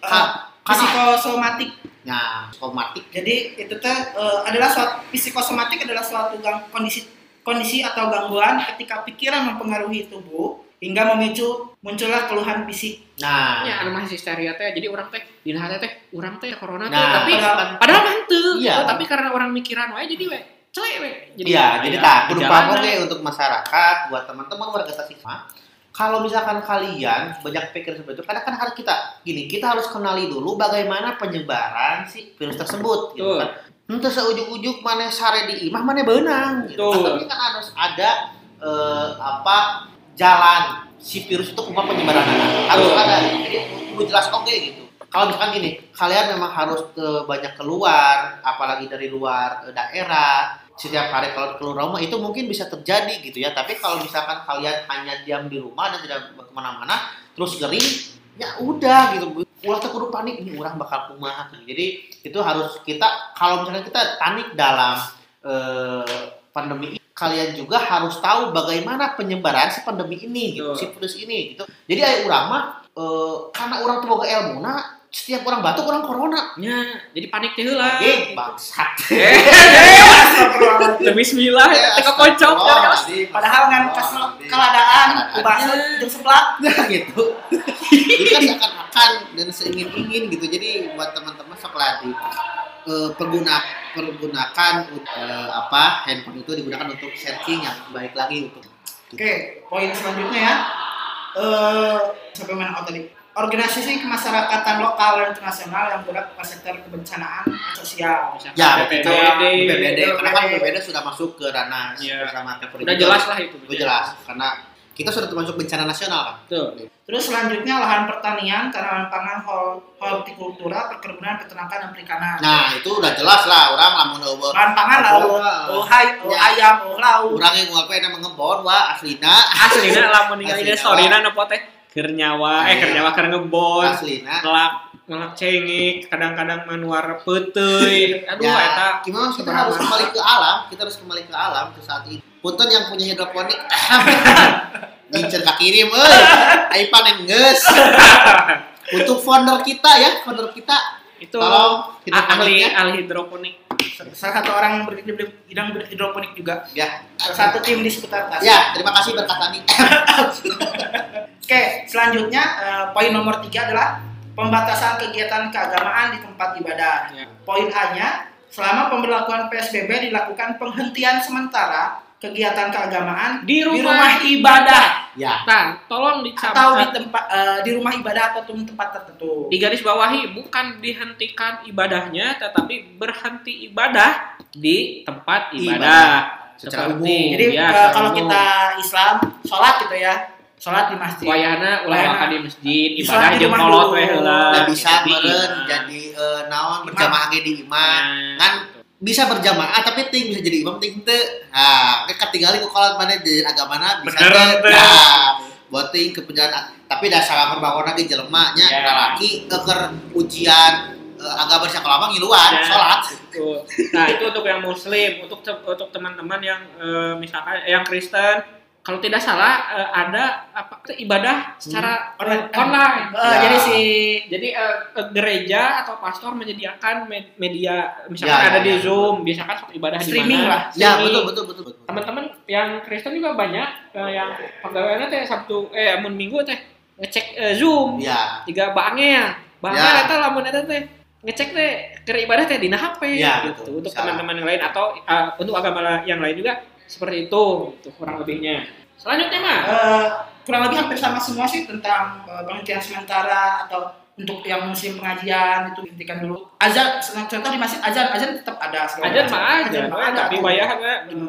Psikosomatik ya psikomatik jadi itu teh eh, adalah suatu psikosomatik adalah suatu gang, kondisi kondisi atau gangguan ketika pikiran mempengaruhi tubuh hingga memicu muncullah keluhan fisik nah Ya, anu mah histeria teh. Jadi orang teh hate teh urang teh corona teh, Nah, tapi padahal- padahal mah henteu. Iya. tapi karena orang mikiran wae jadi we celek we. Iya, jadi ya, tak kudu di paham jalanan. oke untuk masyarakat, buat teman-teman warga Tasikma. Kalau misalkan kalian banyak pikir seperti itu, karena kan harus kita gini, kita harus kenali dulu bagaimana penyebaran si virus tersebut, gitu Betul. kan. Entah seujuk-ujuk mana sare di imah mana benang, gitu. Tapi kan harus ada eh, apa jalan si virus itu kumaha penyebaran harus Betul. ada. Jadi kudu jelas oke gitu. Kalau misalkan gini, kalian memang harus ke banyak keluar, apalagi dari luar eh, daerah, setiap hari kalau keluar rumah itu mungkin bisa terjadi gitu ya. Tapi kalau misalkan kalian hanya diam di rumah dan tidak ke mana-mana, terus gering, ya udah gitu. Ulah teu kudu panik ini orang bakal kumaha gitu. Jadi itu harus kita kalau misalnya kita panik dalam eh, pandemi ini, kalian juga harus tahu bagaimana penyebaran si pandemi ini gitu, si virus ini gitu. Jadi aya urang mah eh, karena orang tuh boga ilmu setiap orang batuk orang corona. Ya, jadi panik teh heula. Eh, bangsat. Demi bismillah Ya, teh kocok ya, guys. padahal kan kas keladaan ubahnya jeung seblak gitu. Itu kan seakan-akan dan seingin-ingin gitu. Jadi buat teman-teman sok lah di eh, pengguna pergunakan eh, apa handphone itu digunakan untuk searching yang baik lagi untuk oke poin selanjutnya ya eh sampai mana tadi organisasi kemasyarakatan lokal dan internasional yang bergerak pada sektor kebencanaan sosial ya BPD. BPD, BPD karena kan BPD. Sudah masuk ke ranah Iya. bersama Kepri Udah jelas lah itu. Udah jelas karena kita sudah termasuk bencana nasional kan. Betul. terus selanjutnya lahan pertanian tanaman pangan hol- hortikultura perkebunan peternakan dan perikanan Nah itu udah jelas lah orang lamun eueuh lahan pangan lah oh hai oh Ya. ayam oh lauk Urang yang ngapa yang ngebon wah aslina Aslina lamun ningali Aslina, dia storina nu teh keur nyawa, eh Iya. keur nyawa keur ngebon. aslina. ngelak ngelak cengik kadang-kadang manuar peteuy aduh Ya, eta gimana kita harus kembali ke alam, kita harus kembali ke alam ke saat ini. Punten yang punya hidroponik, ngincer ke kiri, euy. Ai panen geus. Untuk founder kita ya, founder kita itu tolong ah- ahli hidroponiknya. ahli hidroponik salah satu orang yang ber- di bidang hidroponik juga Ya, salah satu tim di sekitar tas ya, terima kasih berkatani. Oke, selanjutnya eh, poin nomor tiga adalah pembatasan kegiatan keagamaan di tempat ibadah. Ya. Poin A-nya, selama pemberlakuan PSBB dilakukan penghentian sementara kegiatan keagamaan di rumah, di rumah ibadah Ya, Nah, tolong atau di dicatat tempat eh, di rumah ibadah atau tempat tertentu. di garis bawahi bukan dihentikan ibadahnya tetapi berhenti ibadah di tempat ibadah, Ibadah. Secara Seperti, umum. Jadi ya, secara kalau umum. kita Islam sholat gitu ya, sholat di masjid. wayahna ulah di masjid ibadah di kolot dulu. we heula bisa nah, jadi eh, naon Imam. berjamaah di imah. nah, Kan bisa berjamaah tapi ting bisa jadi imam ting teu. Nah, ketinggalan ku kalau mana di agamana bisa Bener, teu. Nah, buat ting ke penjara tapi dah salah perbangun lagi jelema nya Ya. laki keker ujian eh, agama sakalama ngiluan salat. Betul. Nah itu untuk yang Muslim, untuk untuk teman-teman yang eh, misalkan yang Kristen, kalau tidak salah eh, ada apa ibadah secara Online. online. Eh, Ya. Jadi si Jadi eh, eh, gereja atau pastor menyediakan me- media, misalkan Ya, ya, ada di ya. Zoom, misalkan sok ibadah di Streaming mana. lah. Ya, Streaming. betul betul betul betul. Teman-teman yang Kristen juga banyak eh, yang pegawainya teh Sabtu eh mun Minggu teh ngecek eh, Zoom. Ya. Tiga bangnya, bangnya Ya. eta lamun eta teh ngecek teh ke ibadah teh dina HP Ya, gitu. betul. Untuk teman-teman yang lain atau uh, untuk agama yang lain juga seperti itu, gitu, kurang lebihnya. Selanjutnya mah. Eh, kurang lebih hampir sama semua sih tentang eh, penghentian sementara atau untuk yang musim pengajian itu hentikan dulu. Azan, contoh di masjid azan, azan tetap ada. Azan mah ada. tapi bayar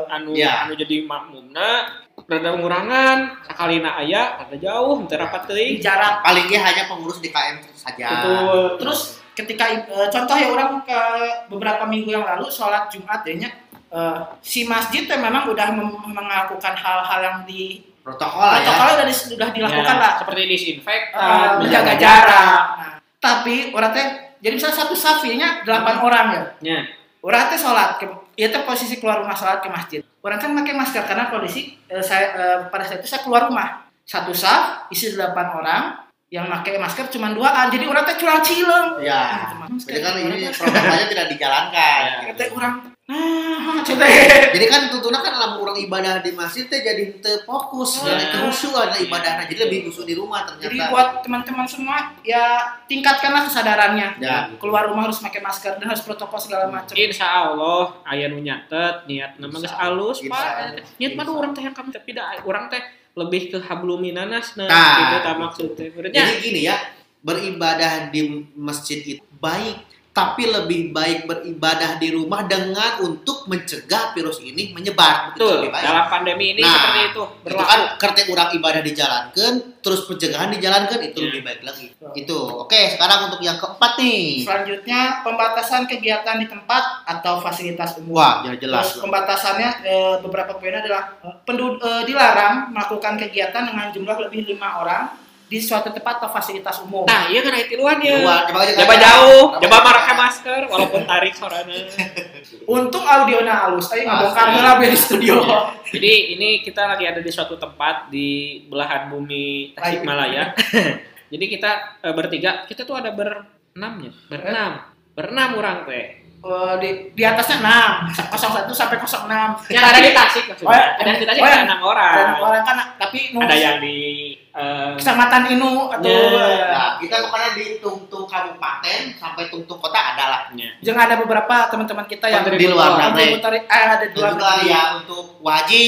anu Ya. anu jadi makmumna rada ngurangan sakalina aya rada jauh teu rapat Di teuing. jarak. Palingnya hanya pengurus di KM saja. Betul. Terus ketika eh, contoh ya orang ke beberapa minggu yang lalu sholat Jumat ya eh, si masjid tuh memang udah melakukan hal-hal yang di protokol lah ya. udah, dis- udah dilakukan Ya, lah Seperti Eh, disinfektan, menjaga jarak. Nah, tapi orang teh jadi misalnya satu safinya delapan orang ya. Ya. Orang teh sholat ke, ya teh posisi keluar rumah sholat ke masjid. Orang kan pakai masker karena kondisi eh, saya eh, pada saat itu saya keluar rumah satu saf isi delapan orang yang pakai masker cuma duaan jadi orang teh curang cileng. Ya. Nah, Jadi kan ini protokolnya tidak dijalankan. Ya. Kata orang, nah, coba. Jadi kan tentunya kan dalam orang ibadah di masjid teh jadi teu fokus, Ya. jadi khusyuk ada ibadahnya. Jadi lebih khusyuk di rumah ternyata. Jadi buat teman-teman semua ya tingkatkanlah kesadarannya. Ya. Keluar rumah harus pakai masker dan harus protokol segala macam. Insya Allah aya nu nyatet niat nama geus Allah. alus pak niat mah orang teh yang kami tapi da orang teh lebih ke habluminanas nah Nah. gitu tak maksudnya Berarti Jadi gini ya, beribadah di masjid itu baik, tapi lebih baik beribadah di rumah dengan untuk mencegah virus ini menyebar. Itu betul lebih baik. dalam pandemi ini Nah, seperti itu Itu berlaku kan kerja orang ibadah dijalankan, terus pencegahan dijalankan itu Ya. lebih baik lagi. Itu. Oke, sekarang untuk yang keempat nih. Selanjutnya pembatasan kegiatan di tempat atau fasilitas umum. Wah, jelas jelas. Terus pembatasannya eh, beberapa poinnya adalah eh, pendu- eh, dilarang melakukan kegiatan dengan jumlah lebih lima orang di suatu tempat atau fasilitas umum. nah iya kan itu luan ya Luar, coba aja coba jauh Coba pakai masker walaupun tarik sorana Untung audionya halus, tapi nggak Pasti. bongkar heula we di studio. jadi ini kita lagi ada di suatu tempat di belahan bumi Tasikmalaya jadi kita eh, bertiga kita tuh ada berenam ya? Berenam. Berenam orang teh Eh, di, di atasnya 6, 01 sampai 06. yang ada di Tasik Oh, ya. maksudnya ada di Tasik Oh, ya. ada enam orang Dan orang kan tapi nu ada yang di eh, kecamatan Inu atau Ya. Nah, kita pokoknya di tungtung kabupaten sampai tungtung kota ada lah. ya. jangan ada beberapa teman-teman kita yang Di luar negeri. eh, ada di luar negeri. ya untuk waji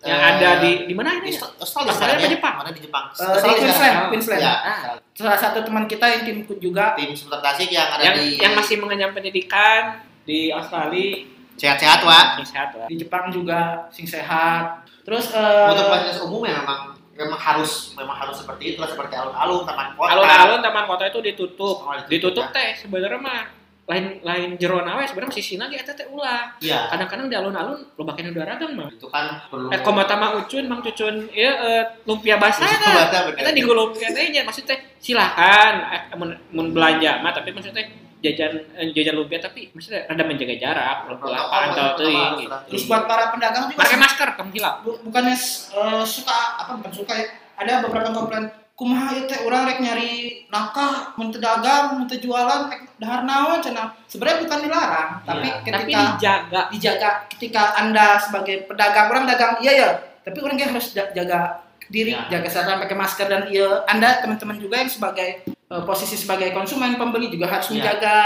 yang eh, ada di di mana di ini? Australia, Australia apa ya? Jepang? Mana di Jepang? Di Australia Queensland, sekarang. Queensland. Ya, Ah. Salah satu teman kita yang tim ikut juga tim seputar Tasik yang ada yang di yang masih mengenyam pendidikan di Australia sehat-sehat, Wak. sehat lah di Jepang juga sing sehat. Terus eh, Untuk fasilitas umum ya memang memang harus memang harus seperti itu lah seperti alun-alun taman kota. alun-alun taman kota itu ditutup Semua ditutup, ditutup ya. teh sebenarnya mah lain lain jero nawe sebenarnya masih sina ge eta teh ulah Iya. kadang-kadang di alun-alun lo bagian udah ragang mah Itu kan perlu eh komata mah ucun mang cucun ya eh, lumpia basah kan kita digulungkeun teh nya maksudnya silahkan eh, mun, mun belanja mah tapi maksudnya jajan eh, jajan lumpia tapi maksudnya ada menjaga jarak protokol teuing harus gitu. terus buat para pedagang juga pakai masker kamu bu- bukannya eh, suka apa bukan suka ya. Ada beberapa komplain kumaha ieu teh urang rek nyari nafkah mun teu dagang, mun teu jualan rek dahar naon cenah. Sebenarnya bukan dilarang, tapi Iya, tapi ketika dijaga dijaga ketika Anda sebagai pedagang orang dagang iya ya, tapi orang harus ja- jaga diri, Ya. jaga kesehatan pakai masker dan iya Anda teman-teman juga yang sebagai eh, posisi sebagai konsumen pembeli juga harus Ya. menjaga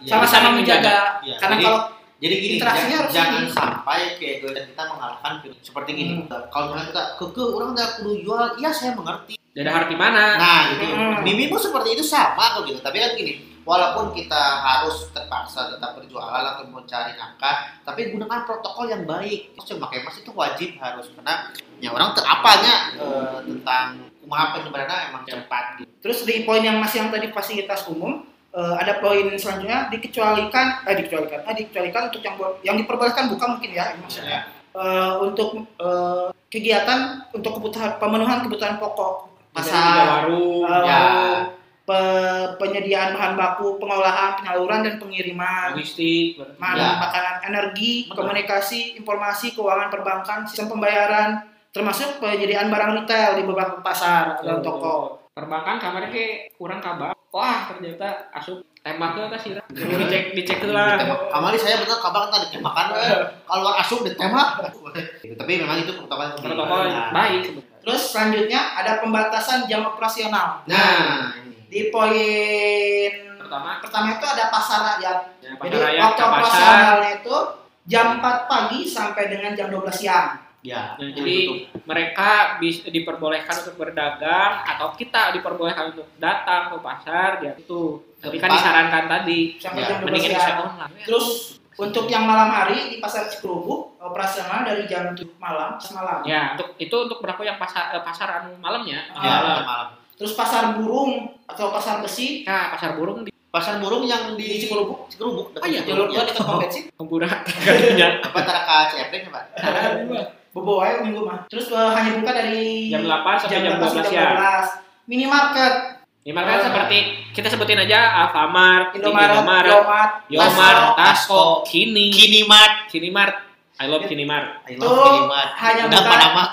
Iya. sama-sama saling menjaga. Iya, Karena jadi- kalau Jadi gini, Interaksinya jangan, harus jangan ini. sampai kayak kita mengalahkan. Seperti gini, kalau misalnya kita keke orang nggak perlu jual, iya saya mengerti. Ada harti mana Nah, gitu. Hmm. Mimimu seperti itu sama kok gitu. Tapi kan gini, walaupun kita harus terpaksa tetap berjualan atau mencari nafkah, tapi gunakan protokol yang baik. Terus pakai masker itu wajib harus karena ya orang terapanya eh, tentang kumaha penyebarannya emang cepat gitu. Terus di poin yang masih yang tadi fasilitas umum, eh, ada poin selanjutnya dikecualikan, eh dikecualikan, eh dikecualikan untuk yang yang diperbolehkan bukan mungkin ya ini maksudnya Eh, untuk eh, kegiatan untuk kebutuhan pemenuhan kebutuhan pokok pasar, warung eh, ya. pe- penyediaan bahan baku, pengolahan, penyaluran dan pengiriman, logistik ma- Ya. makanan, energi, Betul. komunikasi, informasi, keuangan perbankan, sistem pembayaran, termasuk penyediaan barang retail di beberapa pasar dan toko. perbankan kamarnya kayak kurang kabar wah ternyata asup tembak tuh kasih dicek dicek tuh lah. Kamari saya benar kabar kan ditembakkan eh. kalau asup ditembak. Tapi memang itu protokol protokol baik Terus selanjutnya ada pembatasan jam operasional. Nah, ini. Di poin pertama pertama itu ada pasar rakyat. ya, Jadi pasar raya waktu operasionalnya itu jam 4 pagi sampai dengan jam 12 siang. Ya. Nah, jadi mereka bisa diperbolehkan untuk berdagang atau kita diperbolehkan untuk datang ke pasar ya itu. Tapi kan disarankan tadi Sampai Ya, jam 12 mendingan siang. bisa online. Terus untuk yang malam hari di pasar Cikurubuk operasional dari jam 7 malam ke malam. Ya, untuk itu untuk berlaku yang pasar eh, pasar anu malamnya. Ah. Ya, Malam. malam. Terus pasar burung atau pasar besi Nah, pasar burung di Pasar burung yang di di Cikurubuk. Cikurubuk. Oh iya, Jalur gua dekat pom bensin. Kebura kayaknya. Apa antara ke CFD Pak? Bobo aja minggu mah. Terus eh, hanya buka dari Jam 8 sampai jam 12 sampai siang. 12. Minimarket, Ini kan seperti kita sebutin aja Alfamart, Indomaret, Indomaret, Yomat, Yomart, Tasco, Kini, Kinimart. Kinimart. I love Kinimart. I love Kinimart. hanya Udah buka- nama.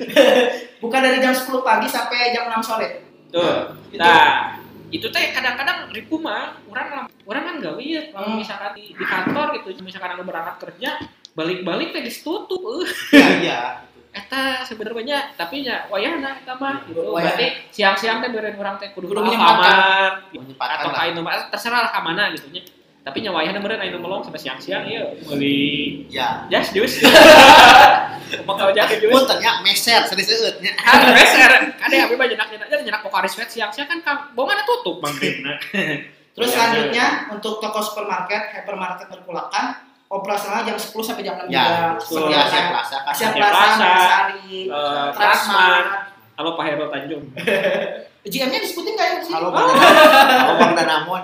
buka dari jam 10 pagi sampai jam 6 sore. Tuh. Itu. Nah, itu teh kadang-kadang ribu mah orang orang kan gawe ya kalau Hmm. misalkan di, di kantor gitu misalkan anu berangkat kerja balik-balik teh ditutup Iya, iya. Eta sebenarnya tapi ya wayahna eta mah gitu. Wayah. berarti siang-siang teh beren orang teh kudu Kudu. Alfamart Menyempatkan atau ka Indomaret terserah lah ka mana gitu nya. Tapi nya wayahna beren anu melong sampai siang-siang ieu meuli Ya. jas jus. Bakal jadi jus. Pun ternyata meser, serius nya. kan beser kan ya abi banyak nyenak nyenak nyenak pokaris wet siang-siang kan kam bongan tutup. Maghribna Terus Ya, selanjutnya untuk toko supermarket, hypermarket perkulakan operasional jam 10 sampai jam 6 Ya, juga. betul. ya, Asia Plaza kan. Asia Plaza, eh, Transmart. Halo Pak Heru Tanjung. GM-nya disebutin nggak ya? di sini? Halo Bang. Halo Bang Danamon.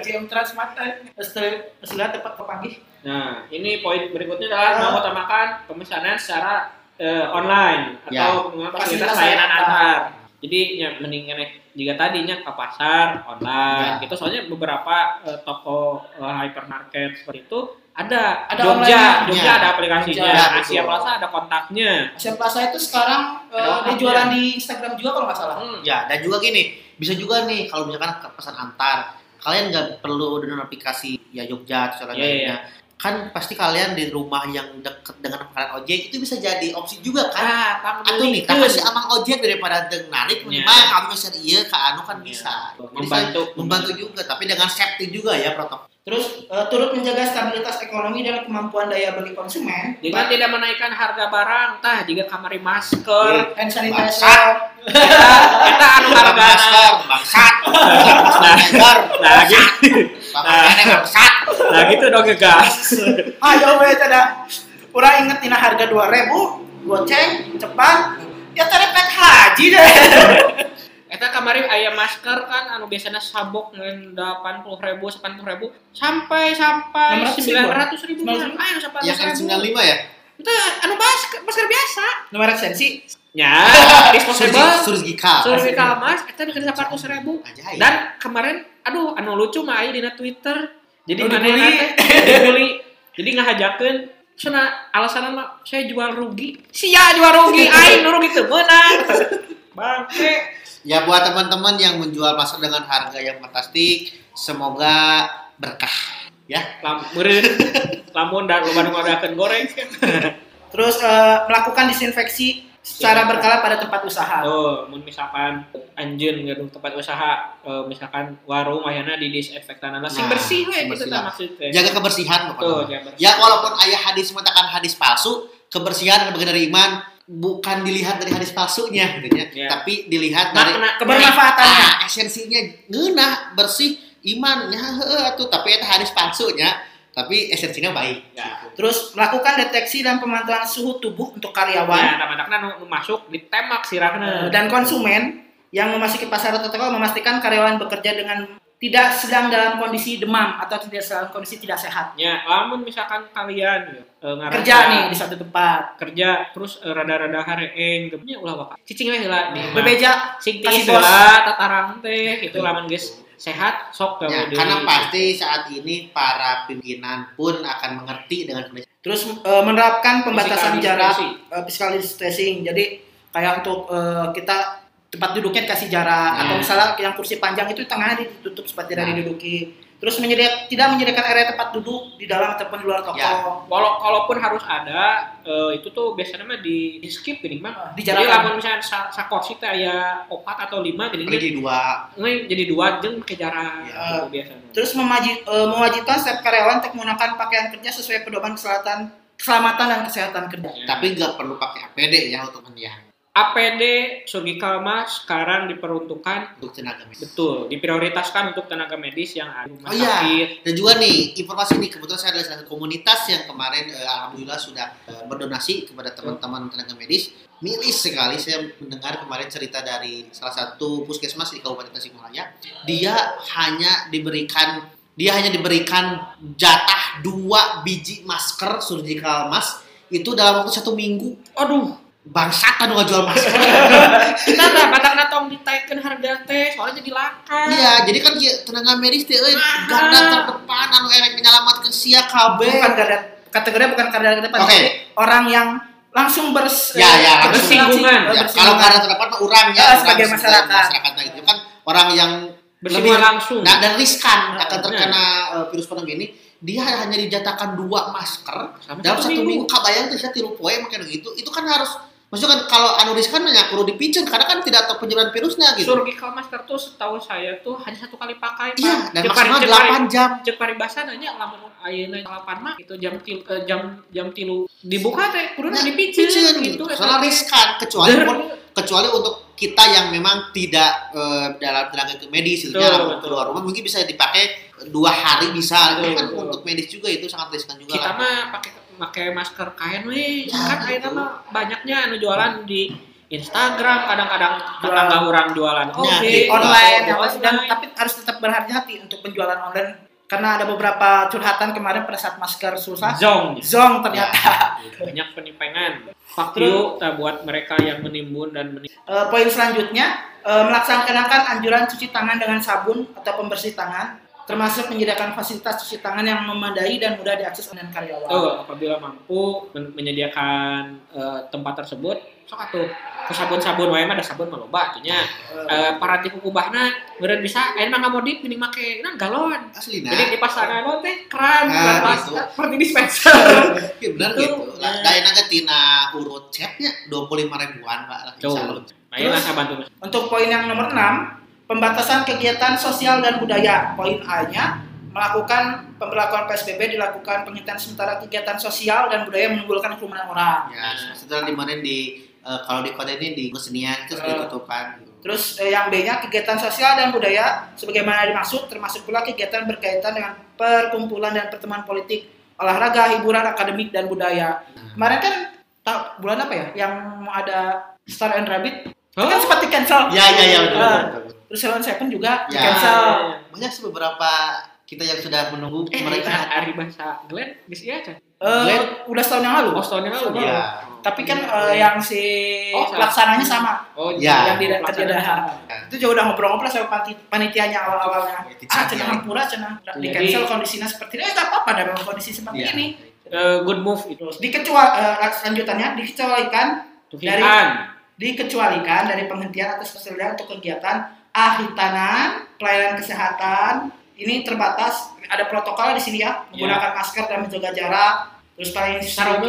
GM Transmart. Setelah tepat ke pagi. Nah, ini poin berikutnya adalah Ah. mengutamakan pemesanan secara eh, online atau Ya. penggunaan Fasilitas fasilitas layanan antar. Jadi ya mendingan jika tadinya ke pasar online Ya. gitu soalnya beberapa eh, toko eh, hypermarket seperti itu ada Ada Jogja, online-nya. Jogja ada aplikasinya, Ya, betul. Asia Plaza ada kontaknya. Asia Plaza itu sekarang eh, Ada dia jualan di Instagram juga kalau nggak salah. Hmm. Ya, dan juga gini, bisa juga nih kalau misalkan pesan antar, kalian nggak perlu download aplikasi ya Jogja atau Iya, iya, lainnya. Kan pasti kalian di rumah yang deket dengan pangkalan ojek itu bisa jadi opsi juga kan. Ah, Kang Atau nih, Beli. kasih amang ojek daripada narik, Iya. minimal kami bisa iya ke anu kan bisa. Jadi membantu saya membantu juga, tapi dengan safety juga ya protokol. Terus eh, turut menjaga stabilitas ekonomi dan kemampuan daya beli konsumen. Jika tidak menaikkan harga barang, tah jika kamari masker, hand sanitizer. Kita, kita anu harga Masker, bangsat. Masker, Nah, gitu. Pakaiannya bangsat. Nah gitu dong ngegas. Ayo we tada. Urang inget tina harga 2000, goceng, cepat. Ya terepet haji deh. Eta kemarin ayam masker kan anu biasanya sabuk ngen 80 ribu, 80 ribu sampai sampai 600 ribu. 900 ribu. 900 ribu. Ayo sampai Ya kan 95 ya? Itu anu masker, masker biasa. Nomor sensi. Ya, disposable. Surgical. Surgical mask, eta dikasih 800 ribu. Ajaib. Dan kemarin, aduh, anu lucu mah aya dina Twitter. Jadi Oh, mana dibully. dibully. Jadi ngahajakeun Cina alasan mah saya jual rugi. Sia jual rugi, aing rugi teu meunang. Bangke. Ya buat teman-teman yang menjual masker dengan harga yang fantastik, semoga berkah. Ya. Lam, meureun. Lamun dan loba nu ngadakeun goreng. Terus eh, melakukan disinfeksi secara berkala pada tempat usaha. Tuh, mun misalkan anjeun gedung tempat usaha eh, misalkan warung ayeuna di disinfektan sing Nah, bersih we gitu maksudnya. Jaga kebersihan Tuh, pokoknya. bersih. Ya walaupun ayah hadis mengatakan hadis palsu, kebersihan adalah bagian dari iman bukan dilihat dari hadis palsunya gitu ya. Ya. Tapi dilihat dari Makna Kebermanfaatannya. ah, esensinya ngeunah bersih imannya heeh atuh tapi itu hadis palsunya tapi esensinya baik. Ya. Terus melakukan deteksi dan pemantauan suhu tubuh untuk karyawan Ya, anak-anaknya nu, nu masuk ditembak sirahna. dan konsumen yang memasuki pasar atau toko memastikan karyawan bekerja dengan tidak sedang dalam kondisi demam atau tidak dalam kondisi tidak sehat. Ya, lamun misalkan kalian ya, eh, ngarasa Kerja nih di suatu tempat. kerja terus eh, rada-rada hareeng gitu nya ulah waka. Cicing we heula di Bebeja sing heula tatarang teh gitu lamun geus sehat sok Ya, karena pasti saat ini para pimpinan pun akan mengerti dengan kondisi Terus eh, menerapkan pembatasan Physical jarak, eh, physical distancing. Jadi kayak untuk eh, kita tempat duduknya kasih jarak Nah. atau misalnya yang kursi panjang itu tengahnya ditutup supaya tidak Nah. diduduki. Terus menyediakan tidak menyediakan area tempat duduk di dalam ataupun di luar toko. Ya. Walau kalaupun harus ada eh, itu tuh biasanya mah di, di skip gini mah. Di Jadi lamun misalnya sa, sakursi teh aya opat atau lima jadi Jadi dua nge jadi dua jeung pakai jarak Ya. gitu biasanya. Terus memaji, eh, mewajibkan setiap karyawan untuk menggunakan pakaian kerja sesuai pedoman kesehatan keselamatan dan kesehatan kerja. Ya. Tapi nggak perlu pakai APD ya untuk mendiang APD surgical mask sekarang diperuntukkan untuk tenaga medis. betul diprioritaskan untuk tenaga medis yang ada rumah Oh iya. Dan juga nih informasi nih kebetulan saya adalah salah satu komunitas yang kemarin eh, alhamdulillah sudah eh, berdonasi kepada teman-teman tenaga medis. Miris sekali saya mendengar kemarin cerita dari salah satu puskesmas di Kabupaten Tasikmalaya. Dia hanya diberikan dia hanya diberikan jatah dua biji masker surgical mask itu dalam waktu satu minggu. Aduh, Bangsat nggak jual masker. kita nggak kadang tong ditaikkan harga teh soalnya jadi langka. Iya, jadi kan ieu tenaga medis teh euy Mahal. garda terdepan anu erek menyelamatkan sia kabeh. Bukan garda kategorinya bukan garda terdepan, Oke. tapi orang yang langsung bers Ya, ya, langsung. Bersinggungan. eh, Ya, bersinggungan. kalau garda terdepan mah urang ya, urang sebagai masyarakat. masyarakatnya gitu kan orang yang Bersinggungan langsung. nah, dan riskan Nah, akan terkena eh, virus corona ini dia hanya dijatakan dua masker Sama dalam satu minggu. minggu kabayang tuh saya tilu poe makin gitu itu kan harus maksudnya kan kalau anu riskan ya kudu dipicen karena kan tidak tahu penyebaran virusnya gitu Surgical masker tuh setahu saya tuh hanya satu kali pakai. iya Pak. dan maksimal pari- cek pari- 8 jam cek paribasa nanya lamun ayeuna 8 mah itu jam til, eh, jam jam tilu dibuka teh kudu Nah, Picen gitu. gitu. Soalnya riskan kecuali kecuali untuk kita yang memang tidak eh, dalam tenaga ke medis gitu Betul, ya, betul. keluar rumah mungkin bisa dipakai dua hari bisa Betul, Tapi kan betul. untuk medis juga itu sangat riskan juga kita lah. mah pakai pakai masker kain weh Ya, kan gitu. mah banyaknya anu jualan di Instagram kadang-kadang tetangga orang jualan Ya, oke di online ya, dan online. tapi harus tetap berhati-hati untuk penjualan online karena ada beberapa curhatan kemarin pada saat masker susah. Zong. Zong ternyata. Banyak penimpengan fuck you nah, buat mereka yang menimbun dan meni- Eh, poin selanjutnya eh, melaksanakan anjuran cuci tangan dengan sabun atau pembersih tangan termasuk menyediakan fasilitas cuci tangan yang memadai dan mudah diakses oleh karyawan. Oh, apabila mampu men- menyediakan eh, tempat tersebut, sok atuh ke sabun-sabun wae mah ada sabun mah loba atunya. Eh, Eh parati kubahna meureun bisa aya mah ngamodif geuning make nah galon. asli nah Jadi di pasangan lo teh keran, Nah, keran gitu. seperti dispenser. ya benar Itu, gitu lah ya. daya naga tina urut chatnya 25 ribuan pak. Ayo lah saya bantu. Untuk poin yang nomor 6, pembatasan kegiatan sosial dan budaya. Poin A-nya melakukan pemberlakuan PSBB dilakukan penghentian sementara kegiatan sosial dan budaya menimbulkan kerumunan orang. ya setelah kemarin di eh, kalau di kota ini di kesenian itu sudah Eh. ditutup kan gitu. Terus eh, yang B-nya kegiatan sosial dan budaya sebagaimana dimaksud termasuk pula kegiatan berkaitan dengan perkumpulan dan pertemuan politik, olahraga, hiburan, akademik dan budaya. Kemarin kan bulan apa ya yang ada Star and Rabbit Oh. kan sempat di cancel. ya ya ya betul, Ah, betul, betul. Terus Salon Seven juga di Ya. cancel. banyak sih beberapa kita yang sudah menunggu Eh, mereka mereka hari bahasa Glenn ieu can. Eh, Glenn? udah setahun yang lalu. Oh, setahun yang lalu. Setahun Iya. Tapi kan eh, yang si Oh, pelaksananya sama, Oh, Ya. yang di pelaksanaan. kerja Itu juga udah ngobrol-ngobrol sama panti- panitianya awal-awalnya. Ya, Ah, cenah hampura cenah. Di cancel kondisinya seperti ini. Eh, nggak apa-apa ada memang kondisi seperti Iya. ini. Eh, good move itu. Dikecuali eh, lanjutannya dikecualikan Dari- Tuhikan. Dikecualikan dari penghentian atas kesediaan untuk kegiatan ahitanan, pelayanan kesehatan. Ini terbatas, ada protokol di sini ya, menggunakan masker dan menjaga jarak. Terus paling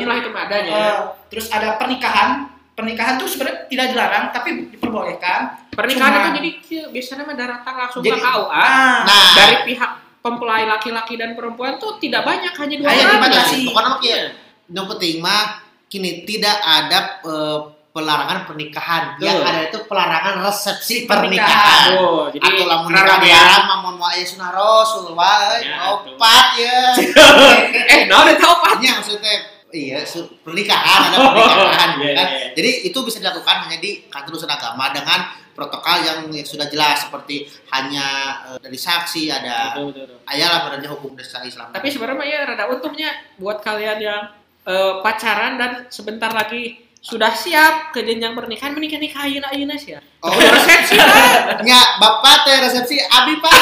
lah itu adanya. Eh, terus ada pernikahan. Pernikahan tuh sebenarnya tidak dilarang, tapi diperbolehkan. Pernikahan Cuma- itu jadi biasanya mah datang langsung Jadi- ke KUA. Ah, nah Dari pihak mempelai laki-laki dan perempuan tuh tidak banyak hanya dua Hanya orang. dibatasi. pokoknya mah Iya. kieu. yang penting mah kini tidak ada eh, pelarangan pernikahan yang Betul. ada itu pelarangan resepsi Pernikahan. pernikahan Tuh, jadi atau lamun nikah ya. diaran mah mun aya sunah rasul wae Ya, opat ya Eh, nah udah tahu Pak. Nya maksudnya iya pernikahan ada pernikahan Iya, kan iya. jadi itu bisa dilakukan hanya di kantor urusan agama dengan protokol yang sudah jelas seperti hanya eh, dari saksi ada Betul, betul, betul. ayalah berarti hukum dasar Islam Tapi sebenarnya ya rada untungnya buat kalian yang eh, pacaran dan sebentar lagi sudah siap ke jenjang pernikahan menikah nikah ayeuna ayeuna sih ya. oh Resepsi kan. Ya, Bapak teh resepsi Abi Pak.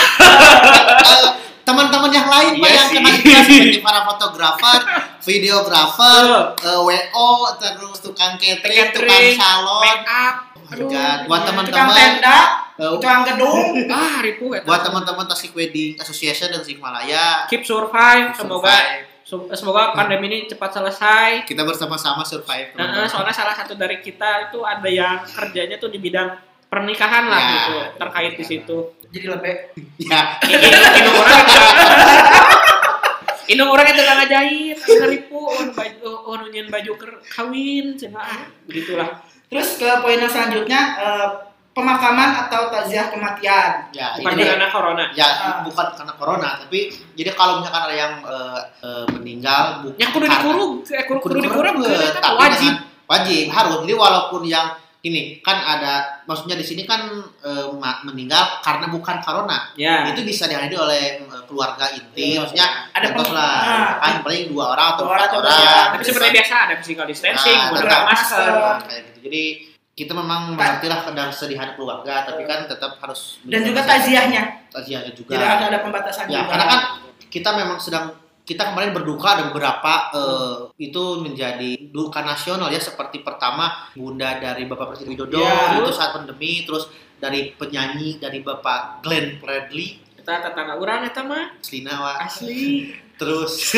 Eh, Teman-teman yang lain Pak Iya yang sih. kena ikhlas seperti para fotografer, videografer, eh, WO, terus tukang catering, tukang salon. make up. Oh God. Buat tukang teman-teman, tenda, eh, tukang gedung. Ah, ribu ya. buat teman-teman Tasik Wedding Association dan Tasikmalaya, keep survive, semoga survive. Su- semoga pandemi ini cepat selesai. kita bersama-sama survive. Nah, soalnya salah satu dari kita itu ada yang kerjanya tuh di bidang pernikahan lah Ya. gitu, terkait di situ. Jadi lebih Ya, Indung orang itu Indung orang itu gak ngajahit, anu ngeripu. nu baju nyeun baju kawin cenah begitulah Terus ke poin yang selanjutnya eh, pemakaman atau takziah kematian. Ya, bukan ini karena corona ya Ah. bukan karena corona, tapi jadi kalau misalkan ada yang eh, eh, meninggal bukan yang kudu dikurung eh, kudu, kudu dikurung Kudu kudu tapi wajib dengan- wajib harus jadi walaupun yang ini kan ada maksudnya di sini kan ma- meninggal karena bukan corona ya itu bisa dihadiri oleh eh, keluarga inti Iya. maksudnya Ada pem- lah ah. kan paling dua orang atau Dua empat orang tiga. tapi seperti biasa ada physical distancing Nah, menggunakan tetap masker Nah, kayak gitu jadi kita memang mengerti lah kadang sedihan keluarga tapi kan tetap harus Dan juga takziahnya. takziahnya juga Tidak ada, ada pembatasan ya juga. karena kan kita memang sedang kita kemarin berduka ada beberapa eh, itu menjadi duka nasional ya seperti pertama bunda dari bapak presiden Widodo Ya. itu saat pandemi terus dari penyanyi dari bapak Glenn Fredly kita tetangga orang eta mah Selina Wak. asli terus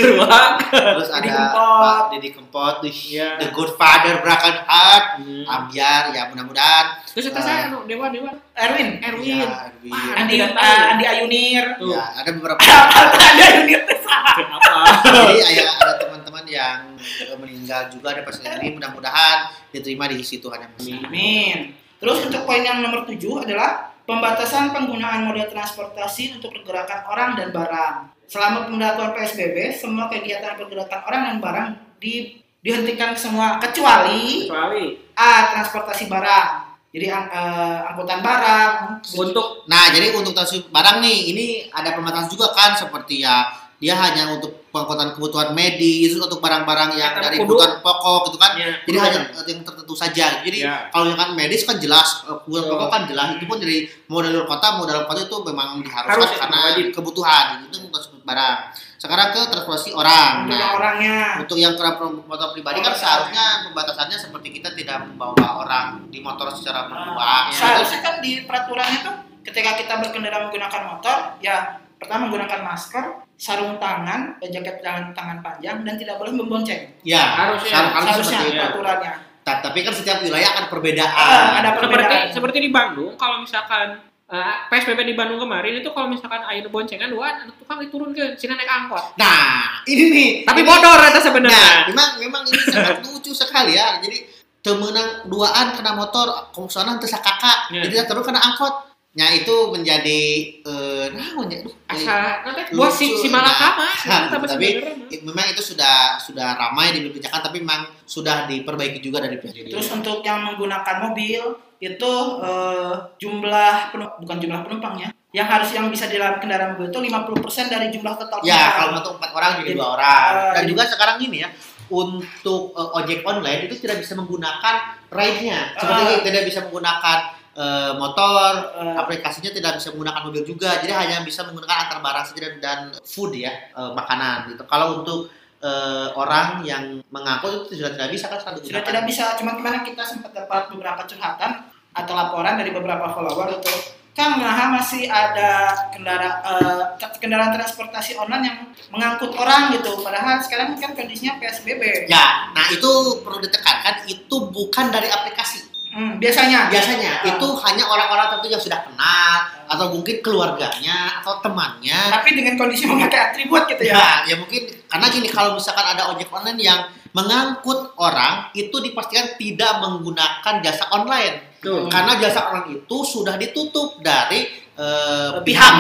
terus Didi ada Kempot. Pak Didi Kempot ih, Iya. The Good Father Brakan Heart Hmm. Ambiar ya mudah-mudahan terus kita Ah. saya anu dewa dewa Erwin, Erwin Ya, Erwin. Andi, eh, Andi Ayunir. Tuh. Ya, ada beberapa Andi Ayunir itu apa Jadi ada, ada teman-teman yang eh, meninggal juga ada pasien ini mudah-mudahan diterima di sisi Tuhan yang besar. Amin. Terus untuk poin yang nomor tujuh adalah pembatasan penggunaan moda transportasi untuk pergerakan orang dan barang. Selama pemberlakuan PSBB, semua kegiatan pergerakan orang dan barang di, dihentikan semua kecuali kecuali A. Transportasi barang. Jadi ang- eh, angkutan barang. untuk Nah, jadi untuk transaksi barang nih, ini ada pembatasan juga kan seperti ya dia hanya untuk pengangkutan kebutuhan medis, untuk barang-barang yang dari kudu. kebutuhan pokok gitu kan. ya, Jadi hanya yang tertentu saja. Jadi Ya. kalau yang kan medis kan jelas, eh, kebutuhan pokok kan jelas. Itu pun dari mau dari luar kota, mau dalam kota itu memang diharuskan Harus, ya, karena wajib. kebutuhan. Itu untuk transportasi barang. Sekarang ke transportasi orang. Untuk Nah, orangnya. untuk yang kendaraan motor pribadi kan seharusnya pembatasannya seperti kita tidak membawa orang di motor secara berdua. gitu. Seharusnya kan di peraturan itu ketika kita berkendara menggunakan motor, ya pertama menggunakan masker, sarung tangan, dan jaket tangan, tangan panjang, dan tidak boleh membonceng. Ya, Harusnya. harusnya seperti peraturannya. Ta- Tapi kan setiap wilayah akan perbedaan. Ah, ada seperti perbedaan. seperti di Bandung kalau misalkan eh, PSBB di Bandung kemarin itu kalau misalkan air boncengan dua anak tukang diturunkan sini naik angkot Nah, ini nih. tapi ini- bodor itu Nah, sebenarnya memang memang ini sangat lucu sekali ya. Jadi temenang duaan kena motor, kongsonan terus kakak. Ya. Jadi terus kena angkot. Nah, itu menjadi eh naon ya? Duh, asa nanti lucu. buat si si malakama Nah, tapi memang itu sudah sudah ramai diperbincangkan tapi memang sudah diperbaiki juga dari pihak Terus untuk yang menggunakan mobil itu eh, jumlah penum- bukan jumlah penumpangnya, yang harus yang bisa di dalam kendaraan mobil itu 50% dari jumlah total Ya, penumpang. kalau untuk empat orang jadi dua orang. eh, Dan juga sekarang ini ya, untuk eh, ojek online itu tidak bisa menggunakan ride-nya. Seperti Ah. tidak bisa menggunakan eh, motor, Eh, aplikasinya tidak bisa menggunakan mobil juga. Jadi hanya bisa menggunakan antar barang saja dan, dan food ya, eh, makanan gitu. Kalau untuk eh, orang yang mengangkut itu sudah tidak bisa kan satu sudah tidak bisa cuma kemarin kita sempat dapat beberapa curhatan atau laporan dari beberapa follower itu Kang Naha masih ada kendara eh, kendaraan transportasi online yang mengangkut orang gitu padahal sekarang kan kondisinya PSBB Ya, nah itu perlu ditekankan itu bukan dari aplikasi. Hmm, biasanya Biasanya Ah. itu hanya orang-orang tertentu yang sudah kenal atau mungkin keluarganya atau temannya tapi dengan kondisi memakai atribut gitu ya Ya, ya mungkin karena gini kalau misalkan ada ojek online yang mengangkut orang itu dipastikan tidak menggunakan jasa online Tuh. karena jasa online itu sudah ditutup dari eh, Pihak. pihak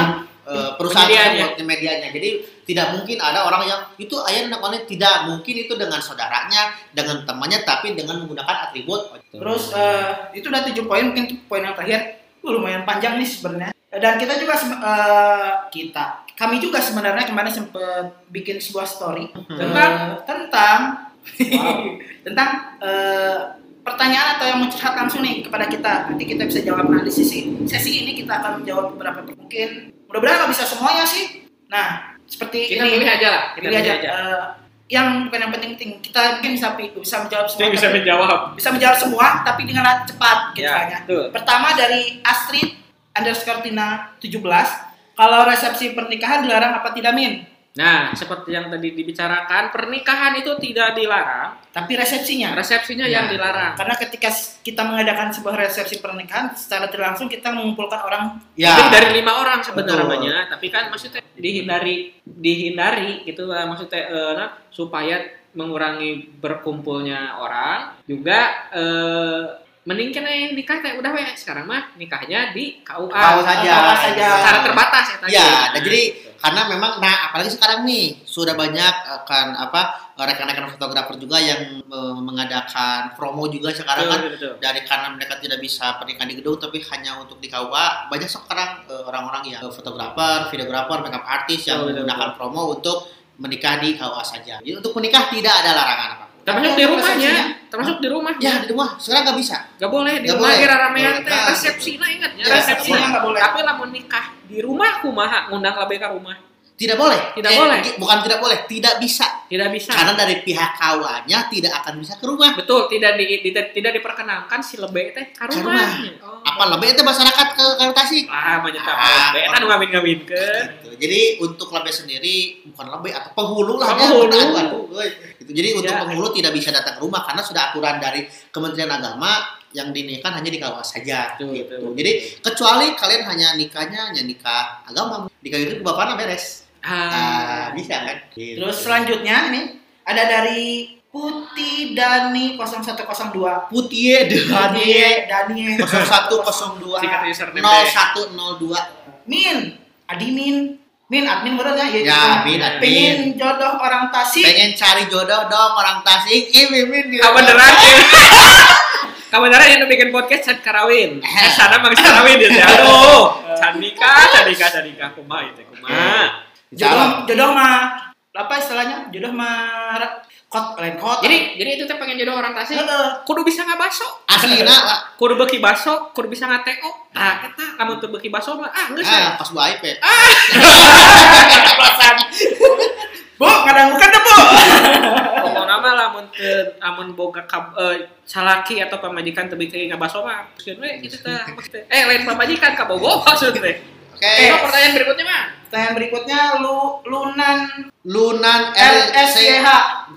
eh, perusahaan tersebut, medianya. Jadi tidak mungkin ada orang yang itu ayah anak online tidak mungkin itu dengan saudaranya, dengan temannya tapi dengan menggunakan atribut. terus eh, itu udah tujuh poin mungkin poin yang terakhir. Uh, lumayan panjang nih sebenarnya. Dan kita juga eh, kita kami juga sebenarnya kemarin sempat bikin sebuah story Tentang? Eh, tentang Wow. tentang eh, pertanyaan atau yang mencurhat langsung nih kepada kita. Nanti kita bisa jawab nah di sisi sesi ini kita akan menjawab beberapa mungkin. Mudah-mudahan nggak bisa semuanya sih. Nah seperti kita ini. pilih aja lah kita pilih aja, pilih aja. Eh, yang bukan yang penting-penting. Kita mungkin bisa bisa menjawab semua bisa tapi- menjawab. bisa menjawab semua tapi dengan cepat gitu ya kayaknya. tuh Pertama dari Astrid underscore Tina 17 kalau resepsi pernikahan dilarang apa tidak min? Nah seperti yang tadi dibicarakan pernikahan itu tidak dilarang Tapi resepsinya resepsinya Ya. yang dilarang karena ketika kita mengadakan sebuah resepsi pernikahan secara tidak langsung kita mengumpulkan orang Ya. Lebih dari lima orang sebenarnya, tapi kan maksudnya dihindari dihindari gitu lah maksudnya eh, nah, supaya mengurangi berkumpulnya orang, juga eh, mending kena yang nikah teh udah we sekarang mah nikahnya di KUA. KUA saja. KUA saja. Secara terbatas ya tadi. Ya, Nah, dan jadi gitu. Karena memang nah apalagi sekarang nih sudah banyak akan apa rekan-rekan fotografer juga yang eh, mengadakan promo juga sekarang Betul, kan betul, betul. dari karena mereka tidak bisa pernikahan di gedung tapi hanya untuk di KUA banyak sekarang eh, orang-orang yang eh, fotografer, videografer, makeup artis yang Betul, betul, menggunakan promo untuk menikah di KUA saja. Jadi untuk menikah tidak ada larangan apa. Termasuk Tapi di rumahnya, resepsinya. termasuk di rumah. Ya di rumah sekarang nggak bisa. Gak boleh di Nggak rumah ramean Boleh, teh resepsi nah ingat ya Ya, resepsinya nggak boleh. Tapi lamun nikah di rumah kumaha ngundang ke rumah. Tidak boleh. Tidak boleh. Bukan tidak boleh, tidak bisa. Tidak bisa. Karena dari pihak KUA-nya tidak akan bisa ke rumah. Betul, tidak di, di- tidak diperkenankan si lebih teh Ke rumahnya. Oh. Apa lebih itu masyarakat ke Tasik? Ah, banyak Ah, lebih kan ngawin-ngawin ke. Gitu. Jadi untuk lebih sendiri bukan lebih atau penghulu lah Penghulu. ya. Woy. Gitu. Jadi untuk Ya. penghulu tidak bisa datang ke rumah karena sudah aturan dari Kementerian Agama yang dinikahkan hanya di KUA saja. Gitu. betul. Jadi kecuali kalian hanya nikahnya hanya nikah agama, nikah itu bapaknya beres. Ah, Ah, bisa kan? Gitu. Terus selanjutnya nih ada dari Putih Dani 0102. Putih Dani Dani 0102 Singkat username 0102 Min, Adimin. Min, admin bener ya? Ya, admin, admin. Pengen jodoh orang Tasik. pengen cari jodoh dong orang Tasik eh mimin gitu. Kabeneran ya. Kabeneran yang bikin podcast Chan Karawin. Eh, sana mang Karawin dia teh. Aduh. Candika, Candika, Candika kumaha itu kumaha. Jodoh, jodoh mah apa istilahnya? Jodoh mah kot lain kot. Jadi, jadi itu teh pengen jodoh orang Tasik. Kudu bisa ngabaso. asli nak Kudu beki baso, kudu bisa ngateo. Nah, eta kamu tuh beki baso mah ah geus ah pas baik pe Perasaan. Bu, kadang bukan deh, Bu. Pokoknya mah lamun teu amun boga kab, eh, salaki atau pamajikan teu beki ngabaso mah pikeun we gitu maksudnya. Eh lain pamajikan kabogo maksud teh. oke Eh, pertanyaan berikutnya mah. Pertanyaan berikutnya lu Lunan lunan LSYH.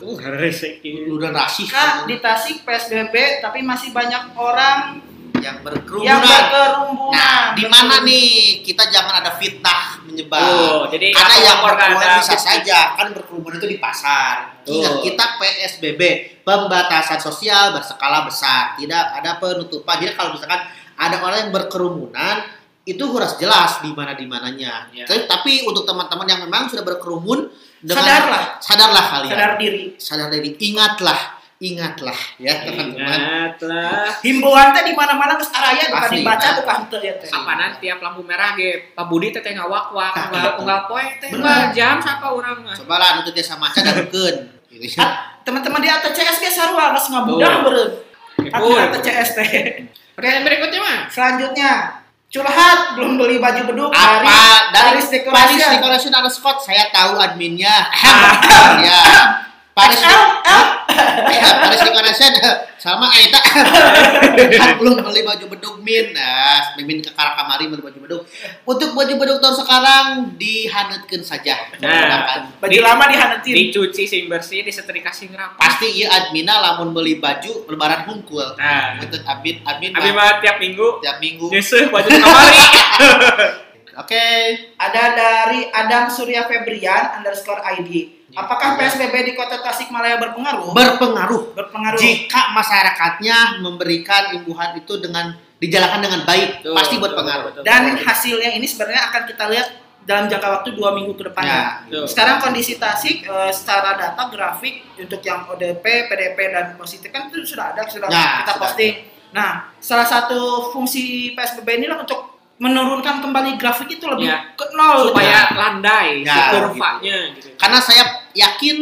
Uh, rezeki. lunan rasih Kak, di Tasik PSBB tapi masih banyak orang yang berkerumunan yang berkerumunan. nah di mana nih kita jangan ada fitnah menyebar Oh, jadi karena apa yang laporkan berkerumun ada bisa fitnah. saja kan berkerumun itu di pasar Betul. ingat kita PSBB pembatasan sosial berskala besar tidak ada penutupan jadi kalau misalkan ada orang yang berkerumunan itu harus jelas di mana di mananya Ya. tapi, tapi untuk teman-teman yang memang sudah berkerumun dengan Sadarlah. sadarlah kalian sadar diri. sadar diri ingatlah ingatlah ya teman-teman Ingatlah. Himbauan teh di mana-mana geus araya bukan dibaca bukan teu ya teh. Kapanan tiap lampu merah ge Pak Budi teh teh ngawak-wak, unggal poe teh jam sapa urang mah. coba lah nutut desa maca dagukeun Teman-teman di ATCS ge sarua geus ngabudah Tuh. beureun. ATCS teh. Pertanyaan berikutnya mah. Selanjutnya, curhat belum beli baju beduk dari apa dari Paris Paris. Decoration underscore saya tahu adminnya ya Paris Ah, ya, Paris Decoration sama Aita. Kan belum beli baju beduk min. Nah mimin ke kamar kamari beli baju beduk. Untuk baju beduk tahun sekarang dihanetkeun saja. Nah. Baju Di- lama dihanetin. Dicuci sing bersih, disetrika sing rapi. pasti iya admina lamun beli baju lebaran hungkul. Nah, itu admin admin mah. tiap minggu. Tiap minggu. Nyeseuh baju kamari. oke. Ada dari Adam Surya Febrian underscore ID. Apakah PSBB di Kota Tasikmalaya berpengaruh? berpengaruh berpengaruh. jika masyarakatnya memberikan imbuhan itu dengan dijalankan dengan baik Tuh, pasti betul, berpengaruh betul, Dan betul. hasilnya ini sebenarnya akan kita lihat dalam jangka waktu dua minggu ke depan. Ya, Tuh. Sekarang kondisi Tasik eh, secara data grafik untuk yang ODP, PDP dan positif kan itu sudah ada sudah Ya, kita sudah posting. Nah, salah satu fungsi PSBB ini untuk menurunkan kembali grafik itu lebih Ya. ke nol supaya landai si Ya, kurvanya gitu. karena saya yakin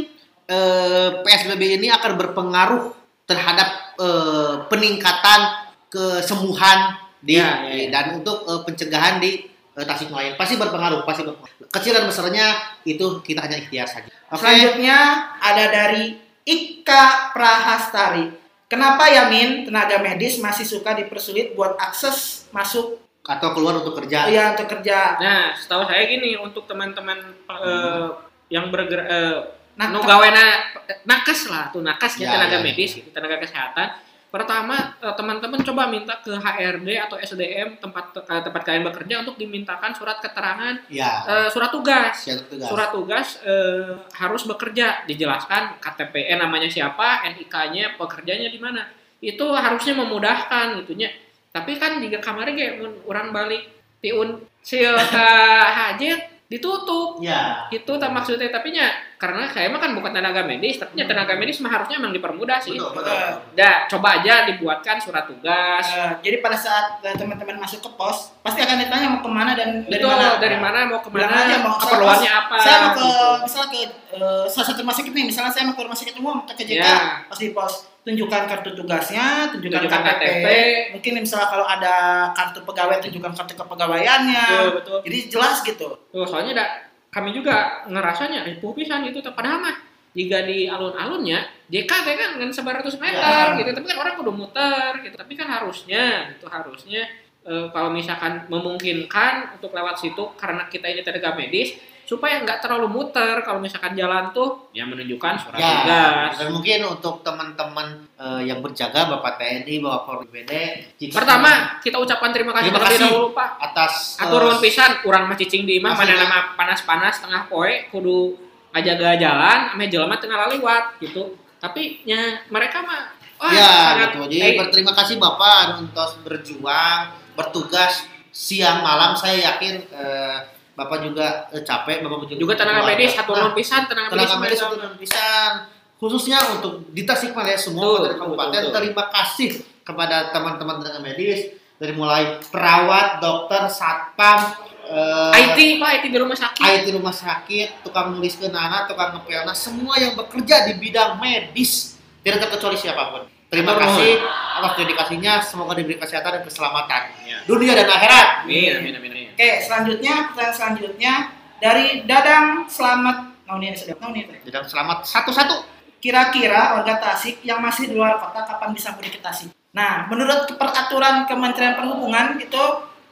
eh, PSBB ini akan berpengaruh terhadap eh, peningkatan kesembuhan di Ya, ya, ya. dan untuk eh, pencegahan di eh, Tasikmalaya pasti berpengaruh pasti berpengaruh. kecil dan besarnya itu kita hanya ikhtiar saja oke Selanjutnya ada dari Ika Prahastari. Kenapa Yamin tenaga medis masih suka dipersulit buat akses masuk atau keluar untuk kerja ya untuk kerja? Nah, setahu saya gini untuk teman-teman eh, yang bergerak eh, Nah, nu gawena nakes lah tuh nakes Ya, tenaga ya. medis gitu, tenaga kesehatan Pertama, eh, teman-teman coba minta ke HRD atau SDM tempat eh, tempat kalian bekerja untuk dimintakan surat keterangan Ya. eh, surat tugas. Siap tugas. Surat tugas eh, harus bekerja, dijelaskan KTP namanya siapa, NIK-nya, pekerjanya di mana. Itu harusnya memudahkan gitunya. Tapi kan jika kemarin kayak mun orang balik tiun sil ke hajat ditutup Ya. itu tak maksudnya tapi nya karena saya mah kan bukan tenaga medis tapi nya tenaga medis mah harusnya emang dipermudah sih Betul, betul. ya coba aja dibuatkan surat tugas Eh, jadi pada saat eh, teman-teman masuk ke pos, pasti akan ditanya mau ke mana dan dari itu mana. dari mana mau Bilang aja ke mana mau keperluannya apa Saya mau ke gitu. misalnya ke eh, salah satu rumah sakit nih, misalnya saya mau ke rumah sakit umum ke KJK, Ya. pas di pos tunjukkan kartu tugasnya, tunjukkan, Tunjukkan KTP, KTP. mungkin misalnya kalau ada kartu pegawai tunjukkan kartu kepegawaiannya. betul betul Jadi jelas gitu. Tuh, soalnya da, kami juga ngerasanya ribu pisan itu padahal mah jika di alun-alunnya JKT kan kan sebaratus meter Ya. gitu tapi kan orang kudu muter gitu tapi kan harusnya itu harusnya eh, kalau misalkan memungkinkan untuk lewat situ karena kita ini tenaga medis supaya nggak terlalu muter kalau misalkan jalan tuh ya menunjukkan surat Ya, tugas dan mungkin untuk teman-teman eh, yang berjaga, Bapak TNI, Bapak Polri BD, pertama kita ucapkan terima kasih terlebih dahulu Pak atas eh, Atur nuhun pisan urang mah cicing di imah mana nama panas-panas tengah poe kudu ngajaga jalan ame jelema tengah laliwat gitu. Tapi nya mereka mah wah, ya, sangat- gitu. Jadi eh, berterima kasih Bapak untuk berjuang, bertugas siang malam. Saya yakin eh, Bapak juga eh, capek, Bapak juga juga tenaga medis satu Nah, nuhun pisan tenaga, tenaga medis itu dan pisan khususnya untuk di Tasikmalaya semua Betul, kabupaten kabupaten terima kasih kepada teman-teman tenaga medis dari mulai perawat, dokter, satpam, eh, IT Pak, IT di rumah sakit. IT rumah sakit, tukang nulis ke nana, tukang ngepelna, semua yang bekerja di bidang medis tidak terkecuali siapa pun. Terima kasih atas dedikasinya, semoga diberi kesehatan dan keselamatan Ya. dunia dan akhirat. Amin, amin, amin, amin. Oke, selanjutnya pertanyaan selanjutnya dari Dadang Selamat Nauni sedang Nauni Dan selamat satu-satu. Kira-kira warga Tasik yang masih di luar kota kapan bisa mudik ke Tasik? Nah, menurut peraturan Kementerian Perhubungan itu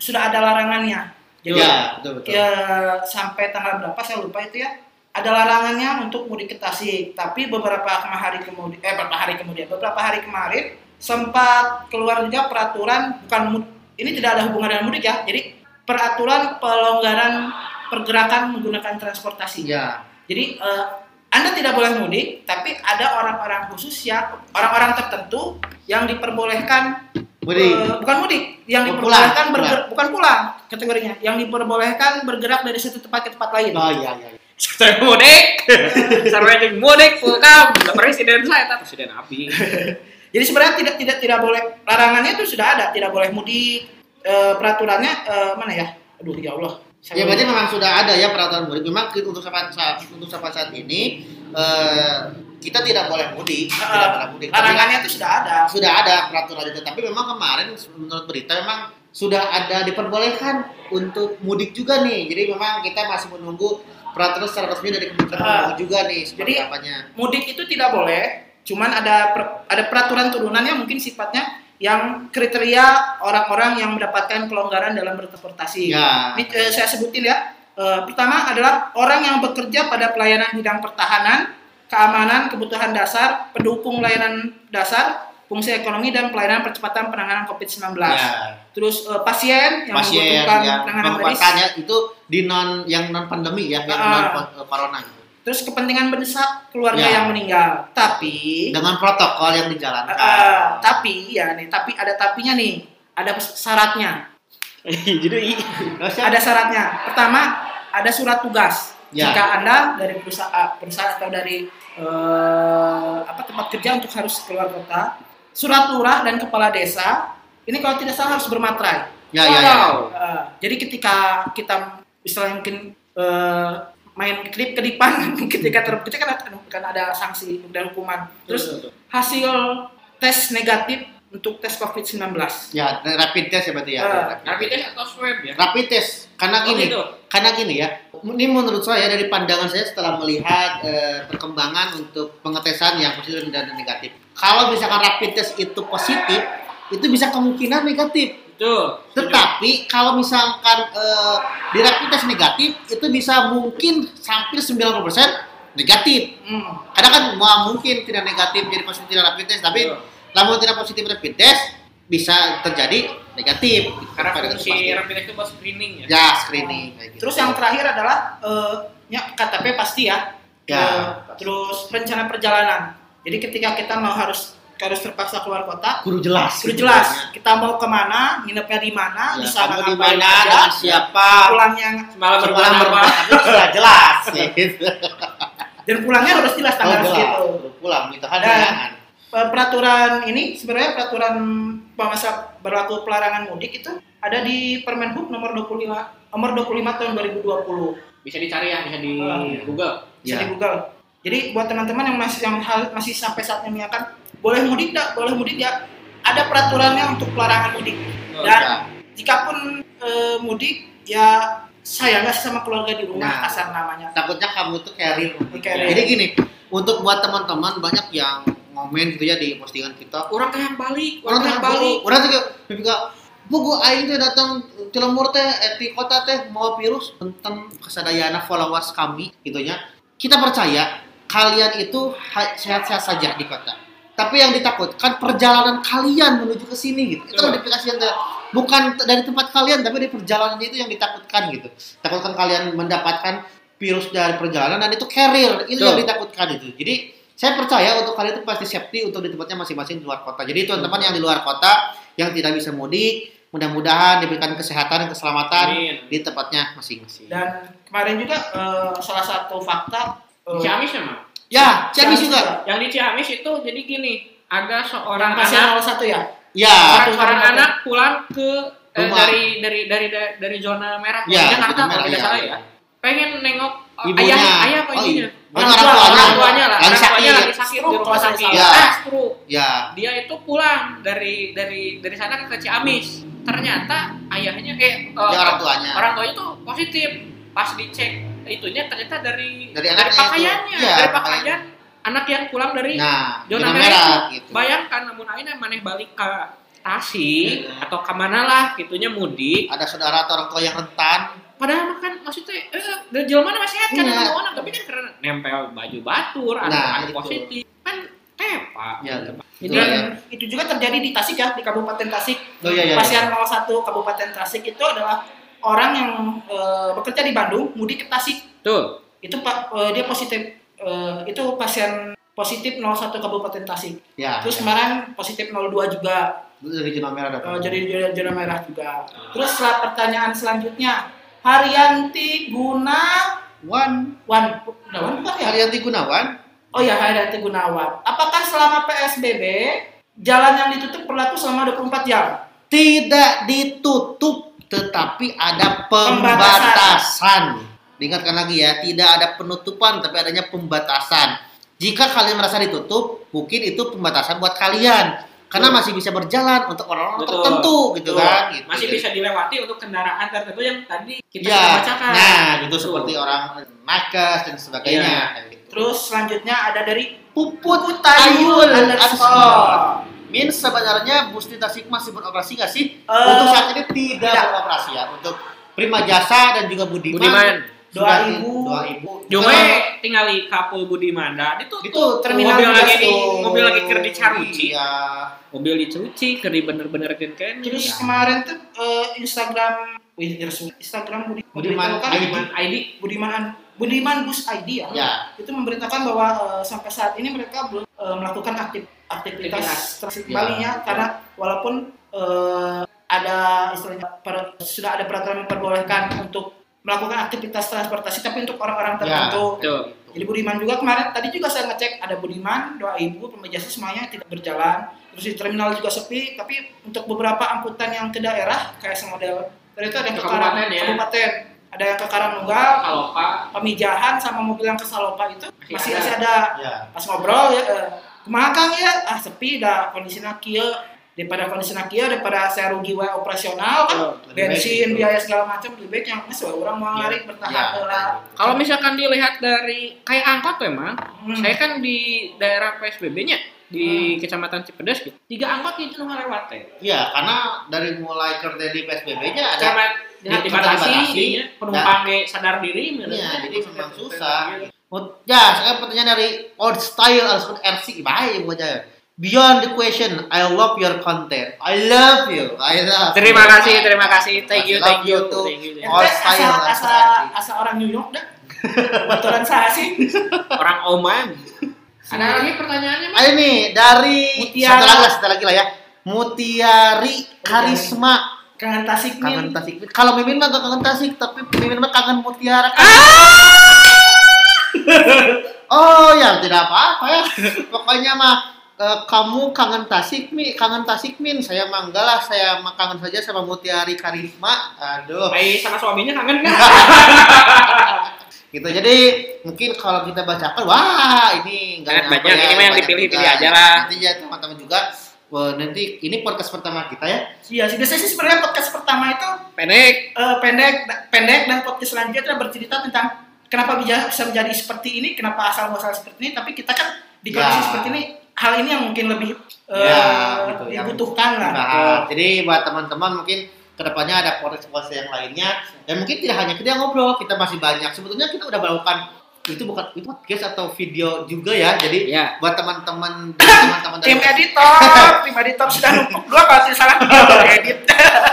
sudah ada larangannya. Jadi Ya, betul betul. ya, sampai tanggal berapa saya lupa itu ya. Ada larangannya untuk mudik ke Tasik. Tapi beberapa hari kemudian, eh beberapa hari kemudian, beberapa hari kemarin sempat keluar juga peraturan bukan mud- ini tidak ada hubungan dengan mudik ya. Jadi peraturan pelonggaran pergerakan menggunakan transportasi. Ya, Jadi eh, Anda tidak boleh mudik, tapi ada orang-orang khusus yang orang-orang tertentu yang diperbolehkan Mudik. eh, bukan mudik, yang Oh, diperbolehkan pulang, bergerak bukan pulang kategorinya, yang diperbolehkan bergerak dari satu tempat ke tempat lain. Oh iya iya. Saya mudik. Sarwa jeung mudik pulkam. Presiden saya eta presiden api. Jadi sebenarnya tidak tidak tidak boleh larangannya itu sudah ada, tidak boleh mudik. Eh, peraturannya eh, mana ya? Aduh ya Allah. Ya Saya berarti lupa. memang sudah ada ya peraturan mudik. Memang kita untuk saat saat untuk sampai saat ini eh, kita tidak boleh mudik, Eh, tidak boleh mudik. Tapi larangannya itu sudah ada. sudah ada peraturan itu. Tapi memang kemarin menurut berita memang sudah ada diperbolehkan untuk mudik juga nih. Jadi memang kita masih menunggu peraturan secara resmi dari Kementerian. Perhubungan juga nih seperti Jadi- apanya. mudik itu tidak boleh, cuman ada per- ada peraturan turunannya mungkin sifatnya yang kriteria orang-orang yang mendapatkan pelonggaran dalam bertransportasi. Ya. Ini, eh, saya sebutin ya. Eh, pertama adalah orang yang bekerja pada pelayanan bidang pertahanan, keamanan, kebutuhan dasar, pendukung layanan dasar, fungsi ekonomi dan pelayanan percepatan penanganan COVID-19. Ya. Terus eh, pasien yang Pasien membutuhkan yang penanganan medis. itu di non yang non pandemi ya, yang Ah. non corona gitu. Terus kepentingan mendesak keluarga Ya. yang meninggal. Tapi Dengan protokol yang dijalankan. Ah, tapi ya nih, tapi ada tapinya nih, ada syaratnya, Jadi ya, ada syaratnya. Pertama, ada surat tugas. Ya. Jika anda dari perusahaan, perusahaan atau dari eh, apa tempat kerja untuk harus keluar kota, surat lurah dan kepala desa, ini kalau tidak salah harus bermaterai. ya, ya, ya. Wow. Eh, jadi ketika kita istilahnya mungkin eh, main klip kedipan ketika terbukti kan ada, kan ada sanksi dan hukuman. Terus hasil tes negatif untuk tes COVID-19. Ya, rapid test ya berarti ya. Ah, rapid test atau swab ya? Rapid test karena Oh, gini, gitu. karena gini ya. Ini menurut saya dari pandangan saya setelah melihat eh, perkembangan untuk pengetesan yang positif dan negatif. Kalau misalkan rapid test itu positif, itu bisa kemungkinan negatif. Betul. Tetapi kalau misalkan eh, di rapid test negatif itu bisa mungkin hampir 90% negatif. Hmm. Kadang kan mau mungkin tidak negatif jadi positif tidak rapid test, tapi namun tidak positif rapid test bisa terjadi negatif Karena Pada fungsi pasti. rapid test itu buat screening ya. ya screening kayak gitu. Terus yang terakhir adalah eh, ya, KTP pasti ya. Ya. Eh, terus rencana perjalanan. Jadi ketika kita mau harus harus terpaksa keluar kota, guru jelas sudah jelas kita mau ke mana, nginepnya di mana, ya, di sana di mana dengan siapa pulangnya Semalam Semalam berbulan apa? berbulan apa itu sudah jelas gitu. dan pulangnya harus jelas Oh, tanggal jelas. segitu. pulang itu kan Dan- Peraturan ini sebenarnya peraturan masa berlaku pelarangan mudik itu ada di Permenhub nomor 25 nomor 25 tahun 2020. Bisa dicari ya, bisa di Ah. Google. bisa Ya. di Google. Jadi buat teman-teman yang masih yang hal, masih sampai saat ini akan boleh mudik tidak, boleh mudik ya. Ada peraturannya untuk pelarangan mudik. Oh, Dan ya. jika pun eh, mudik ya sayang nggak sama keluarga di rumah Nah. kasar namanya. takutnya kamu tuh carrier. Carrier. Jadi gini, untuk buat teman-teman banyak yang ngomen gitu ya di postingan kita. Orang kayak balik, Orang tuh kayak balik. orang tuh kayak juga Buku aing teh datang Cilemur teh eh, di kota teh mau virus tentang kesadayana followers kami gitu ya. Kita percaya kalian itu ha- sehat-sehat saja di kota. Tapi yang ditakutkan perjalanan kalian menuju ke sini gitu. Itu Betul. notifikasi yang ter- bukan dari tempat kalian tapi dari perjalanan itu yang ditakutkan gitu. Takutkan kalian mendapatkan virus dari perjalanan dan itu carrier itu yang ditakutkan itu. Jadi saya percaya untuk kalian itu pasti safety untuk di tempatnya masing-masing di luar kota. Jadi teman-teman yang di luar kota yang tidak bisa mudik, mudah-mudahan diberikan kesehatan dan keselamatan Amin. di tempatnya masing-masing. Dan kemarin juga eh, salah satu fakta eh, Ciamis memang. Ya, Ciamis juga. Yang di Ciamis itu jadi gini, ada seorang orang pasien anak 01 ya. Ya, seorang Satu- anak pulang ke eh, dari dari dari dari dari zona merah ya, Jakarta kalau tidak ya. salah ya. Pengen nengok eh, Ibunya. ayah ayah apa Oh, ibunya? iya. Orang tuanya. orang tuanya lah. Orang tuanya sakit. lagi sakit di rumah sakit. salah. Ah. Ya, Dia itu pulang dari dari dari sana ke Ciamis. Ternyata ayahnya eh eh, ya orang tuanya. orang tuanya tuh positif. Pas dicek itunya ternyata dari Dari anaknya itu. pakaiannya, Iya, dari pakaian. pakaian anak yang pulang dari Nah, zona zona merah, merah itu. gitu. Bayangkan namun aina maneh balik ke Tasik Iya. atau ke mana lah gitunya mudik. Ada saudara atau orang tua yang rentan. Padahal kan maksudnya eh dari jalan mana masih sehat kan Iya. ada orang tapi kan karena nempel baju batur Nah, ada itu. positif kan tepa. Ya, Jadi Betul, Dan ya. itu juga terjadi di Tasik ya, di Kabupaten Tasik. Oh iya iya. Pasien 01 Kabupaten Tasik itu adalah orang yang eh, bekerja di Bandung, mudik ke Tasik. tuh Itu Pak eh, dia positif eh, itu pasien positif 01 Kabupaten Tasik. Ya. Terus ya. kemarin positif 02 juga. dari zona merah jadi zona merah juga. Terus setelah pertanyaan selanjutnya, Haryanti Gunawan, Wan, Gunawan bukan ya? Haryanti Gunawan. Oh ya, Haryanti Gunawan. Apakah selama PSBB jalan yang ditutup berlaku selama 24 jam? tidak ditutup tetapi ada pembatasan. Diingatkan lagi ya, tidak ada penutupan tapi adanya pembatasan. Jika kalian merasa ditutup, mungkin itu pembatasan buat kalian. Karena Betul. masih bisa berjalan untuk orang-orang tertentu gitu Betul. kan. Gitu. masih bisa dilewati untuk kendaraan tertentu yang tadi kita ya, bacakan. Nah, itu Betul. seperti orang nakes dan sebagainya. Gitu. Terus selanjutnya ada dari Puput Tayul Ayul underscore. Min sebenarnya bus di Tasik masih beroperasi nggak sih? Eh, Untuk saat ini tidak, tidak. beroperasi ya. Untuk Prima Jasa dan juga Budiman. Budiman. Doa ibu. Doa ibu. Cuma di Kapul Budiman dah. Itu itu tuh terminal mobil lagi di mobil lagi ker dicaruci. Iya. Mobil dicuci, ker di bener-bener kan kan. Terus Iya. kemarin tuh eh, Instagram resmi. Instagram Budi, Budiman memberitahukan- ID. Budiman ID. Budiman Budiman Bus ID ya. Ya. Itu memberitakan bahwa eh, sampai saat ini mereka belum eh, melakukan aktif aktivitas transit Ya. kembali ya karena walaupun eh, ada istilahnya per- sudah ada peraturan memperbolehkan untuk melakukan aktivitas transportasi tapi untuk orang-orang Ya. tertentu. Tuh. Jadi Budiman juga kemarin tadi juga saya ngecek ada Budiman, doa ibu, pembejasa semuanya tidak berjalan. Terus di terminal juga sepi, tapi untuk beberapa angkutan yang ke daerah kayak semodel tadi itu ada ke kabupaten ya? kabupaten, ada yang ke Karangnunggal, Kalau Pak Pemijahan sama mobil yang ke Salopa itu Masih masih ada. masih ada. Ya. Pas ngobrol ya, eh, kumaha Kang ya, ah sepi dah kondisinya kieu daripada kondisinya kieu daripada saya rugi wae operasional kan baik bensin gitu. biaya segala macam lebih baik yang we urang mau Iya. ngarik bertahan Ya. heula. Kalau misalkan dilihat dari kayak angkot memang, Hmm. saya kan di daerah PSBB-nya di Kecamatan Cipedes gitu. Tiga angkot itu nggak lewat teh. Iya, karena dari mulai kerja di PSBB-nya ada Ya, dibatasi, dibatasi. dinya, penumpang ge sadar diri. Iya, jadi memang susah. Oh, ya, sekarang pertanyaan dari Old Style Alskun RC, bahaya buat saya. beyond the question. I love your content. I love you. I love. Terima you. kasih, terima kasih. Thank you, thank you. too. Thank you. Saya asal, asal, asal orang New York dah. Kebetulan saya sih. Orang Oman. Ada lagi pertanyaannya, Mas? Ayo nih dari Mutiara. satu lagi lah, satu lagi lah ya. Mutiari Karisma Kangen Tasik kangen nih. Tasik. Kalau Mimin mah gak kangen Tasik, tapi Mimin mah kangen Mutiara. oh ya tidak apa-apa ya. Pokoknya mah eh, kamu kangen Tasik mi, kangen Tasik min. Saya mah enggak lah, saya mah kangen saja sama Mutiari Karisma. Aduh. Baik sama suaminya kangen nggak? gitu jadi mungkin kalau kita bacakan wah ini nggak banyak. Ini mah yang dipilih-pilih aja lah. nanti ya teman-teman juga wah, nanti ini podcast pertama kita ya Iya sih biasanya sih sebenarnya podcast pertama itu Pendek. eh, pendek pendek dan podcast selanjutnya bercerita tentang kenapa bisa menjadi seperti ini, kenapa asal muasal seperti ini, tapi kita kan di kondisi Ya. seperti ini hal ini yang mungkin lebih eh, Ya, gitu, yang dibutuhkan lah. Nah, jadi buat teman-teman mungkin ke depannya ada podcast yang lainnya dan mungkin tidak hanya kita ngobrol kita masih banyak sebetulnya kita udah melakukan itu bukan itu podcast atau video juga ya jadi Ya. buat teman-teman teman-teman Tim dari editor, tim editor sudah numpuk dua kalau tidak salah edit.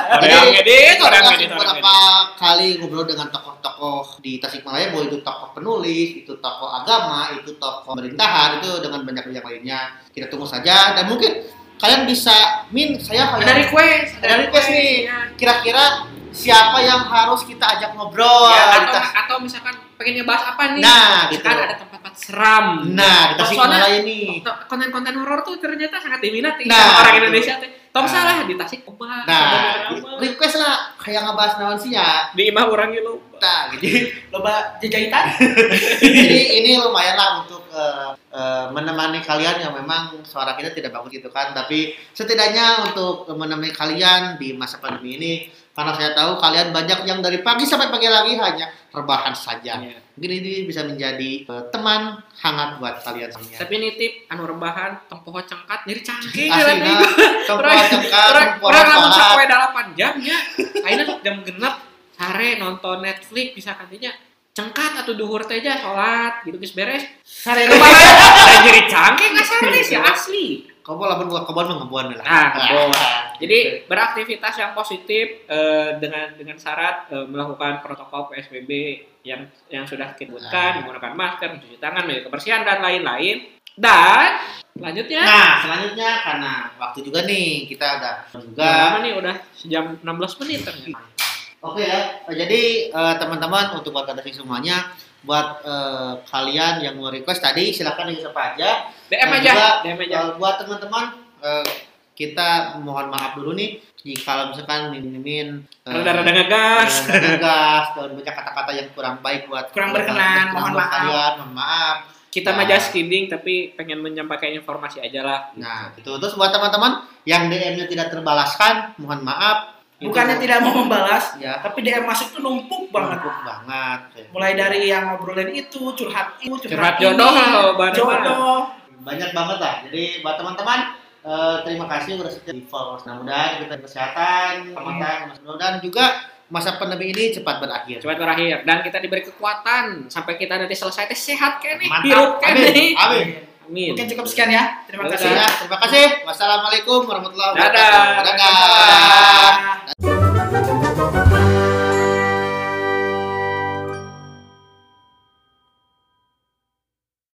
Ada yang edit, ada yang edit, beberapa kali ngobrol dengan tokoh-tokoh di Tasikmalaya, bahwa itu tokoh penulis, itu tokoh agama, itu tokoh pemerintahan, itu dengan banyak yang lainnya. Kita tunggu saja dan mungkin kalian bisa min saya Ada kayak request. ada request nih. Ya. Kira-kira siapa yang harus kita ajak ngobrol Ya, atau, Tas- atau misalkan pengen ngebahas apa nih? Nah, gitu. Ada tempat-tempat seram. Nah, di Oh, Tasikmalaya nih. konten-konten horor tuh ternyata sangat diminati Nah, sama orang gitu. Indonesia teh. Tong Nah. salah di Tasik Oba, Nah, request lah kayak ngebahas naon sih ya. di imah orang gitu. Nah, gitu. Loba jajahitan. Jadi ini lumayan lah untuk eh, eh, menemani kalian yang memang suara kita tidak bagus gitu kan, tapi setidaknya untuk menemani kalian di masa pandemi ini, karena saya tahu kalian banyak yang dari pagi sampai pagi lagi hanya rebahan saja. Iya. Mungkin ini bisa menjadi eh, teman hangat buat kalian semuanya. Tapi nitip anu rebahan tong poho cengkat nyeri cangking Asli nah, tempat cengkar, Orang tempat orang lamun sapoe 8 jam ya. Ayeuna jam genep sare nonton Netflix bisa kantinya cengkat atau duhur teh aja sholat gitu geus beres. Sare Rebahan nyeri cangking asal sih asli. Kamu lamun buat kebun mah ngebuan lah. Ah, ngebuan. Nah, Jadi gitu. beraktivitas yang positif eh, dengan dengan syarat eh, melakukan protokol PSBB yang yang sudah kita Nah. menggunakan masker, mencuci tangan, menjaga kebersihan dan lain-lain. Dan selanjutnya, Nah, selanjutnya karena waktu juga nih kita ada juga udah lama nih udah sejam 16 menit ternyata. Oke ya, jadi eh, teman-teman untuk warga Tasik semuanya, buat eh, kalian yang mau request tadi silahkan request apa aja. DM aja, juga, DM aja. eh, buat teman-teman, eh, kita mohon maaf dulu nih jika misalkan mimin Rada-rada ngegas. ngegas dan banyak kata-kata yang kurang baik buat Kurang berkenan, mohon maaf. kalian, mohon maaf. Kita Nah. mah just kidding tapi pengen menyampaikan informasi aja lah. Nah, itu terus buat teman-teman yang DM-nya tidak terbalaskan, mohon maaf. Itu- Bukannya tidak mau membalas, ya, tapi DM masuk tuh numpuk banget. Numpuk banget. Mulai dari yang ngobrolin itu, curhat itu, Curhat curhat, jodoh ini, jodoh. banyak banget lah. Jadi buat teman-teman eh, terima kasih udah setia di follow. Mudah-mudahan kita kesehatan, teman-teman, mudah-mudahan juga masa pandemi ini cepat berakhir. Cepat berakhir dan kita diberi kekuatan sampai kita nanti selesai sehat kene, Mantap. hirup Amin. kene. Amin. Amin. Mungkin cukup sekian ya. Terima kasih ya. Terima kasih. Wassalamualaikum warahmatullahi wabarakatuh. Dadah.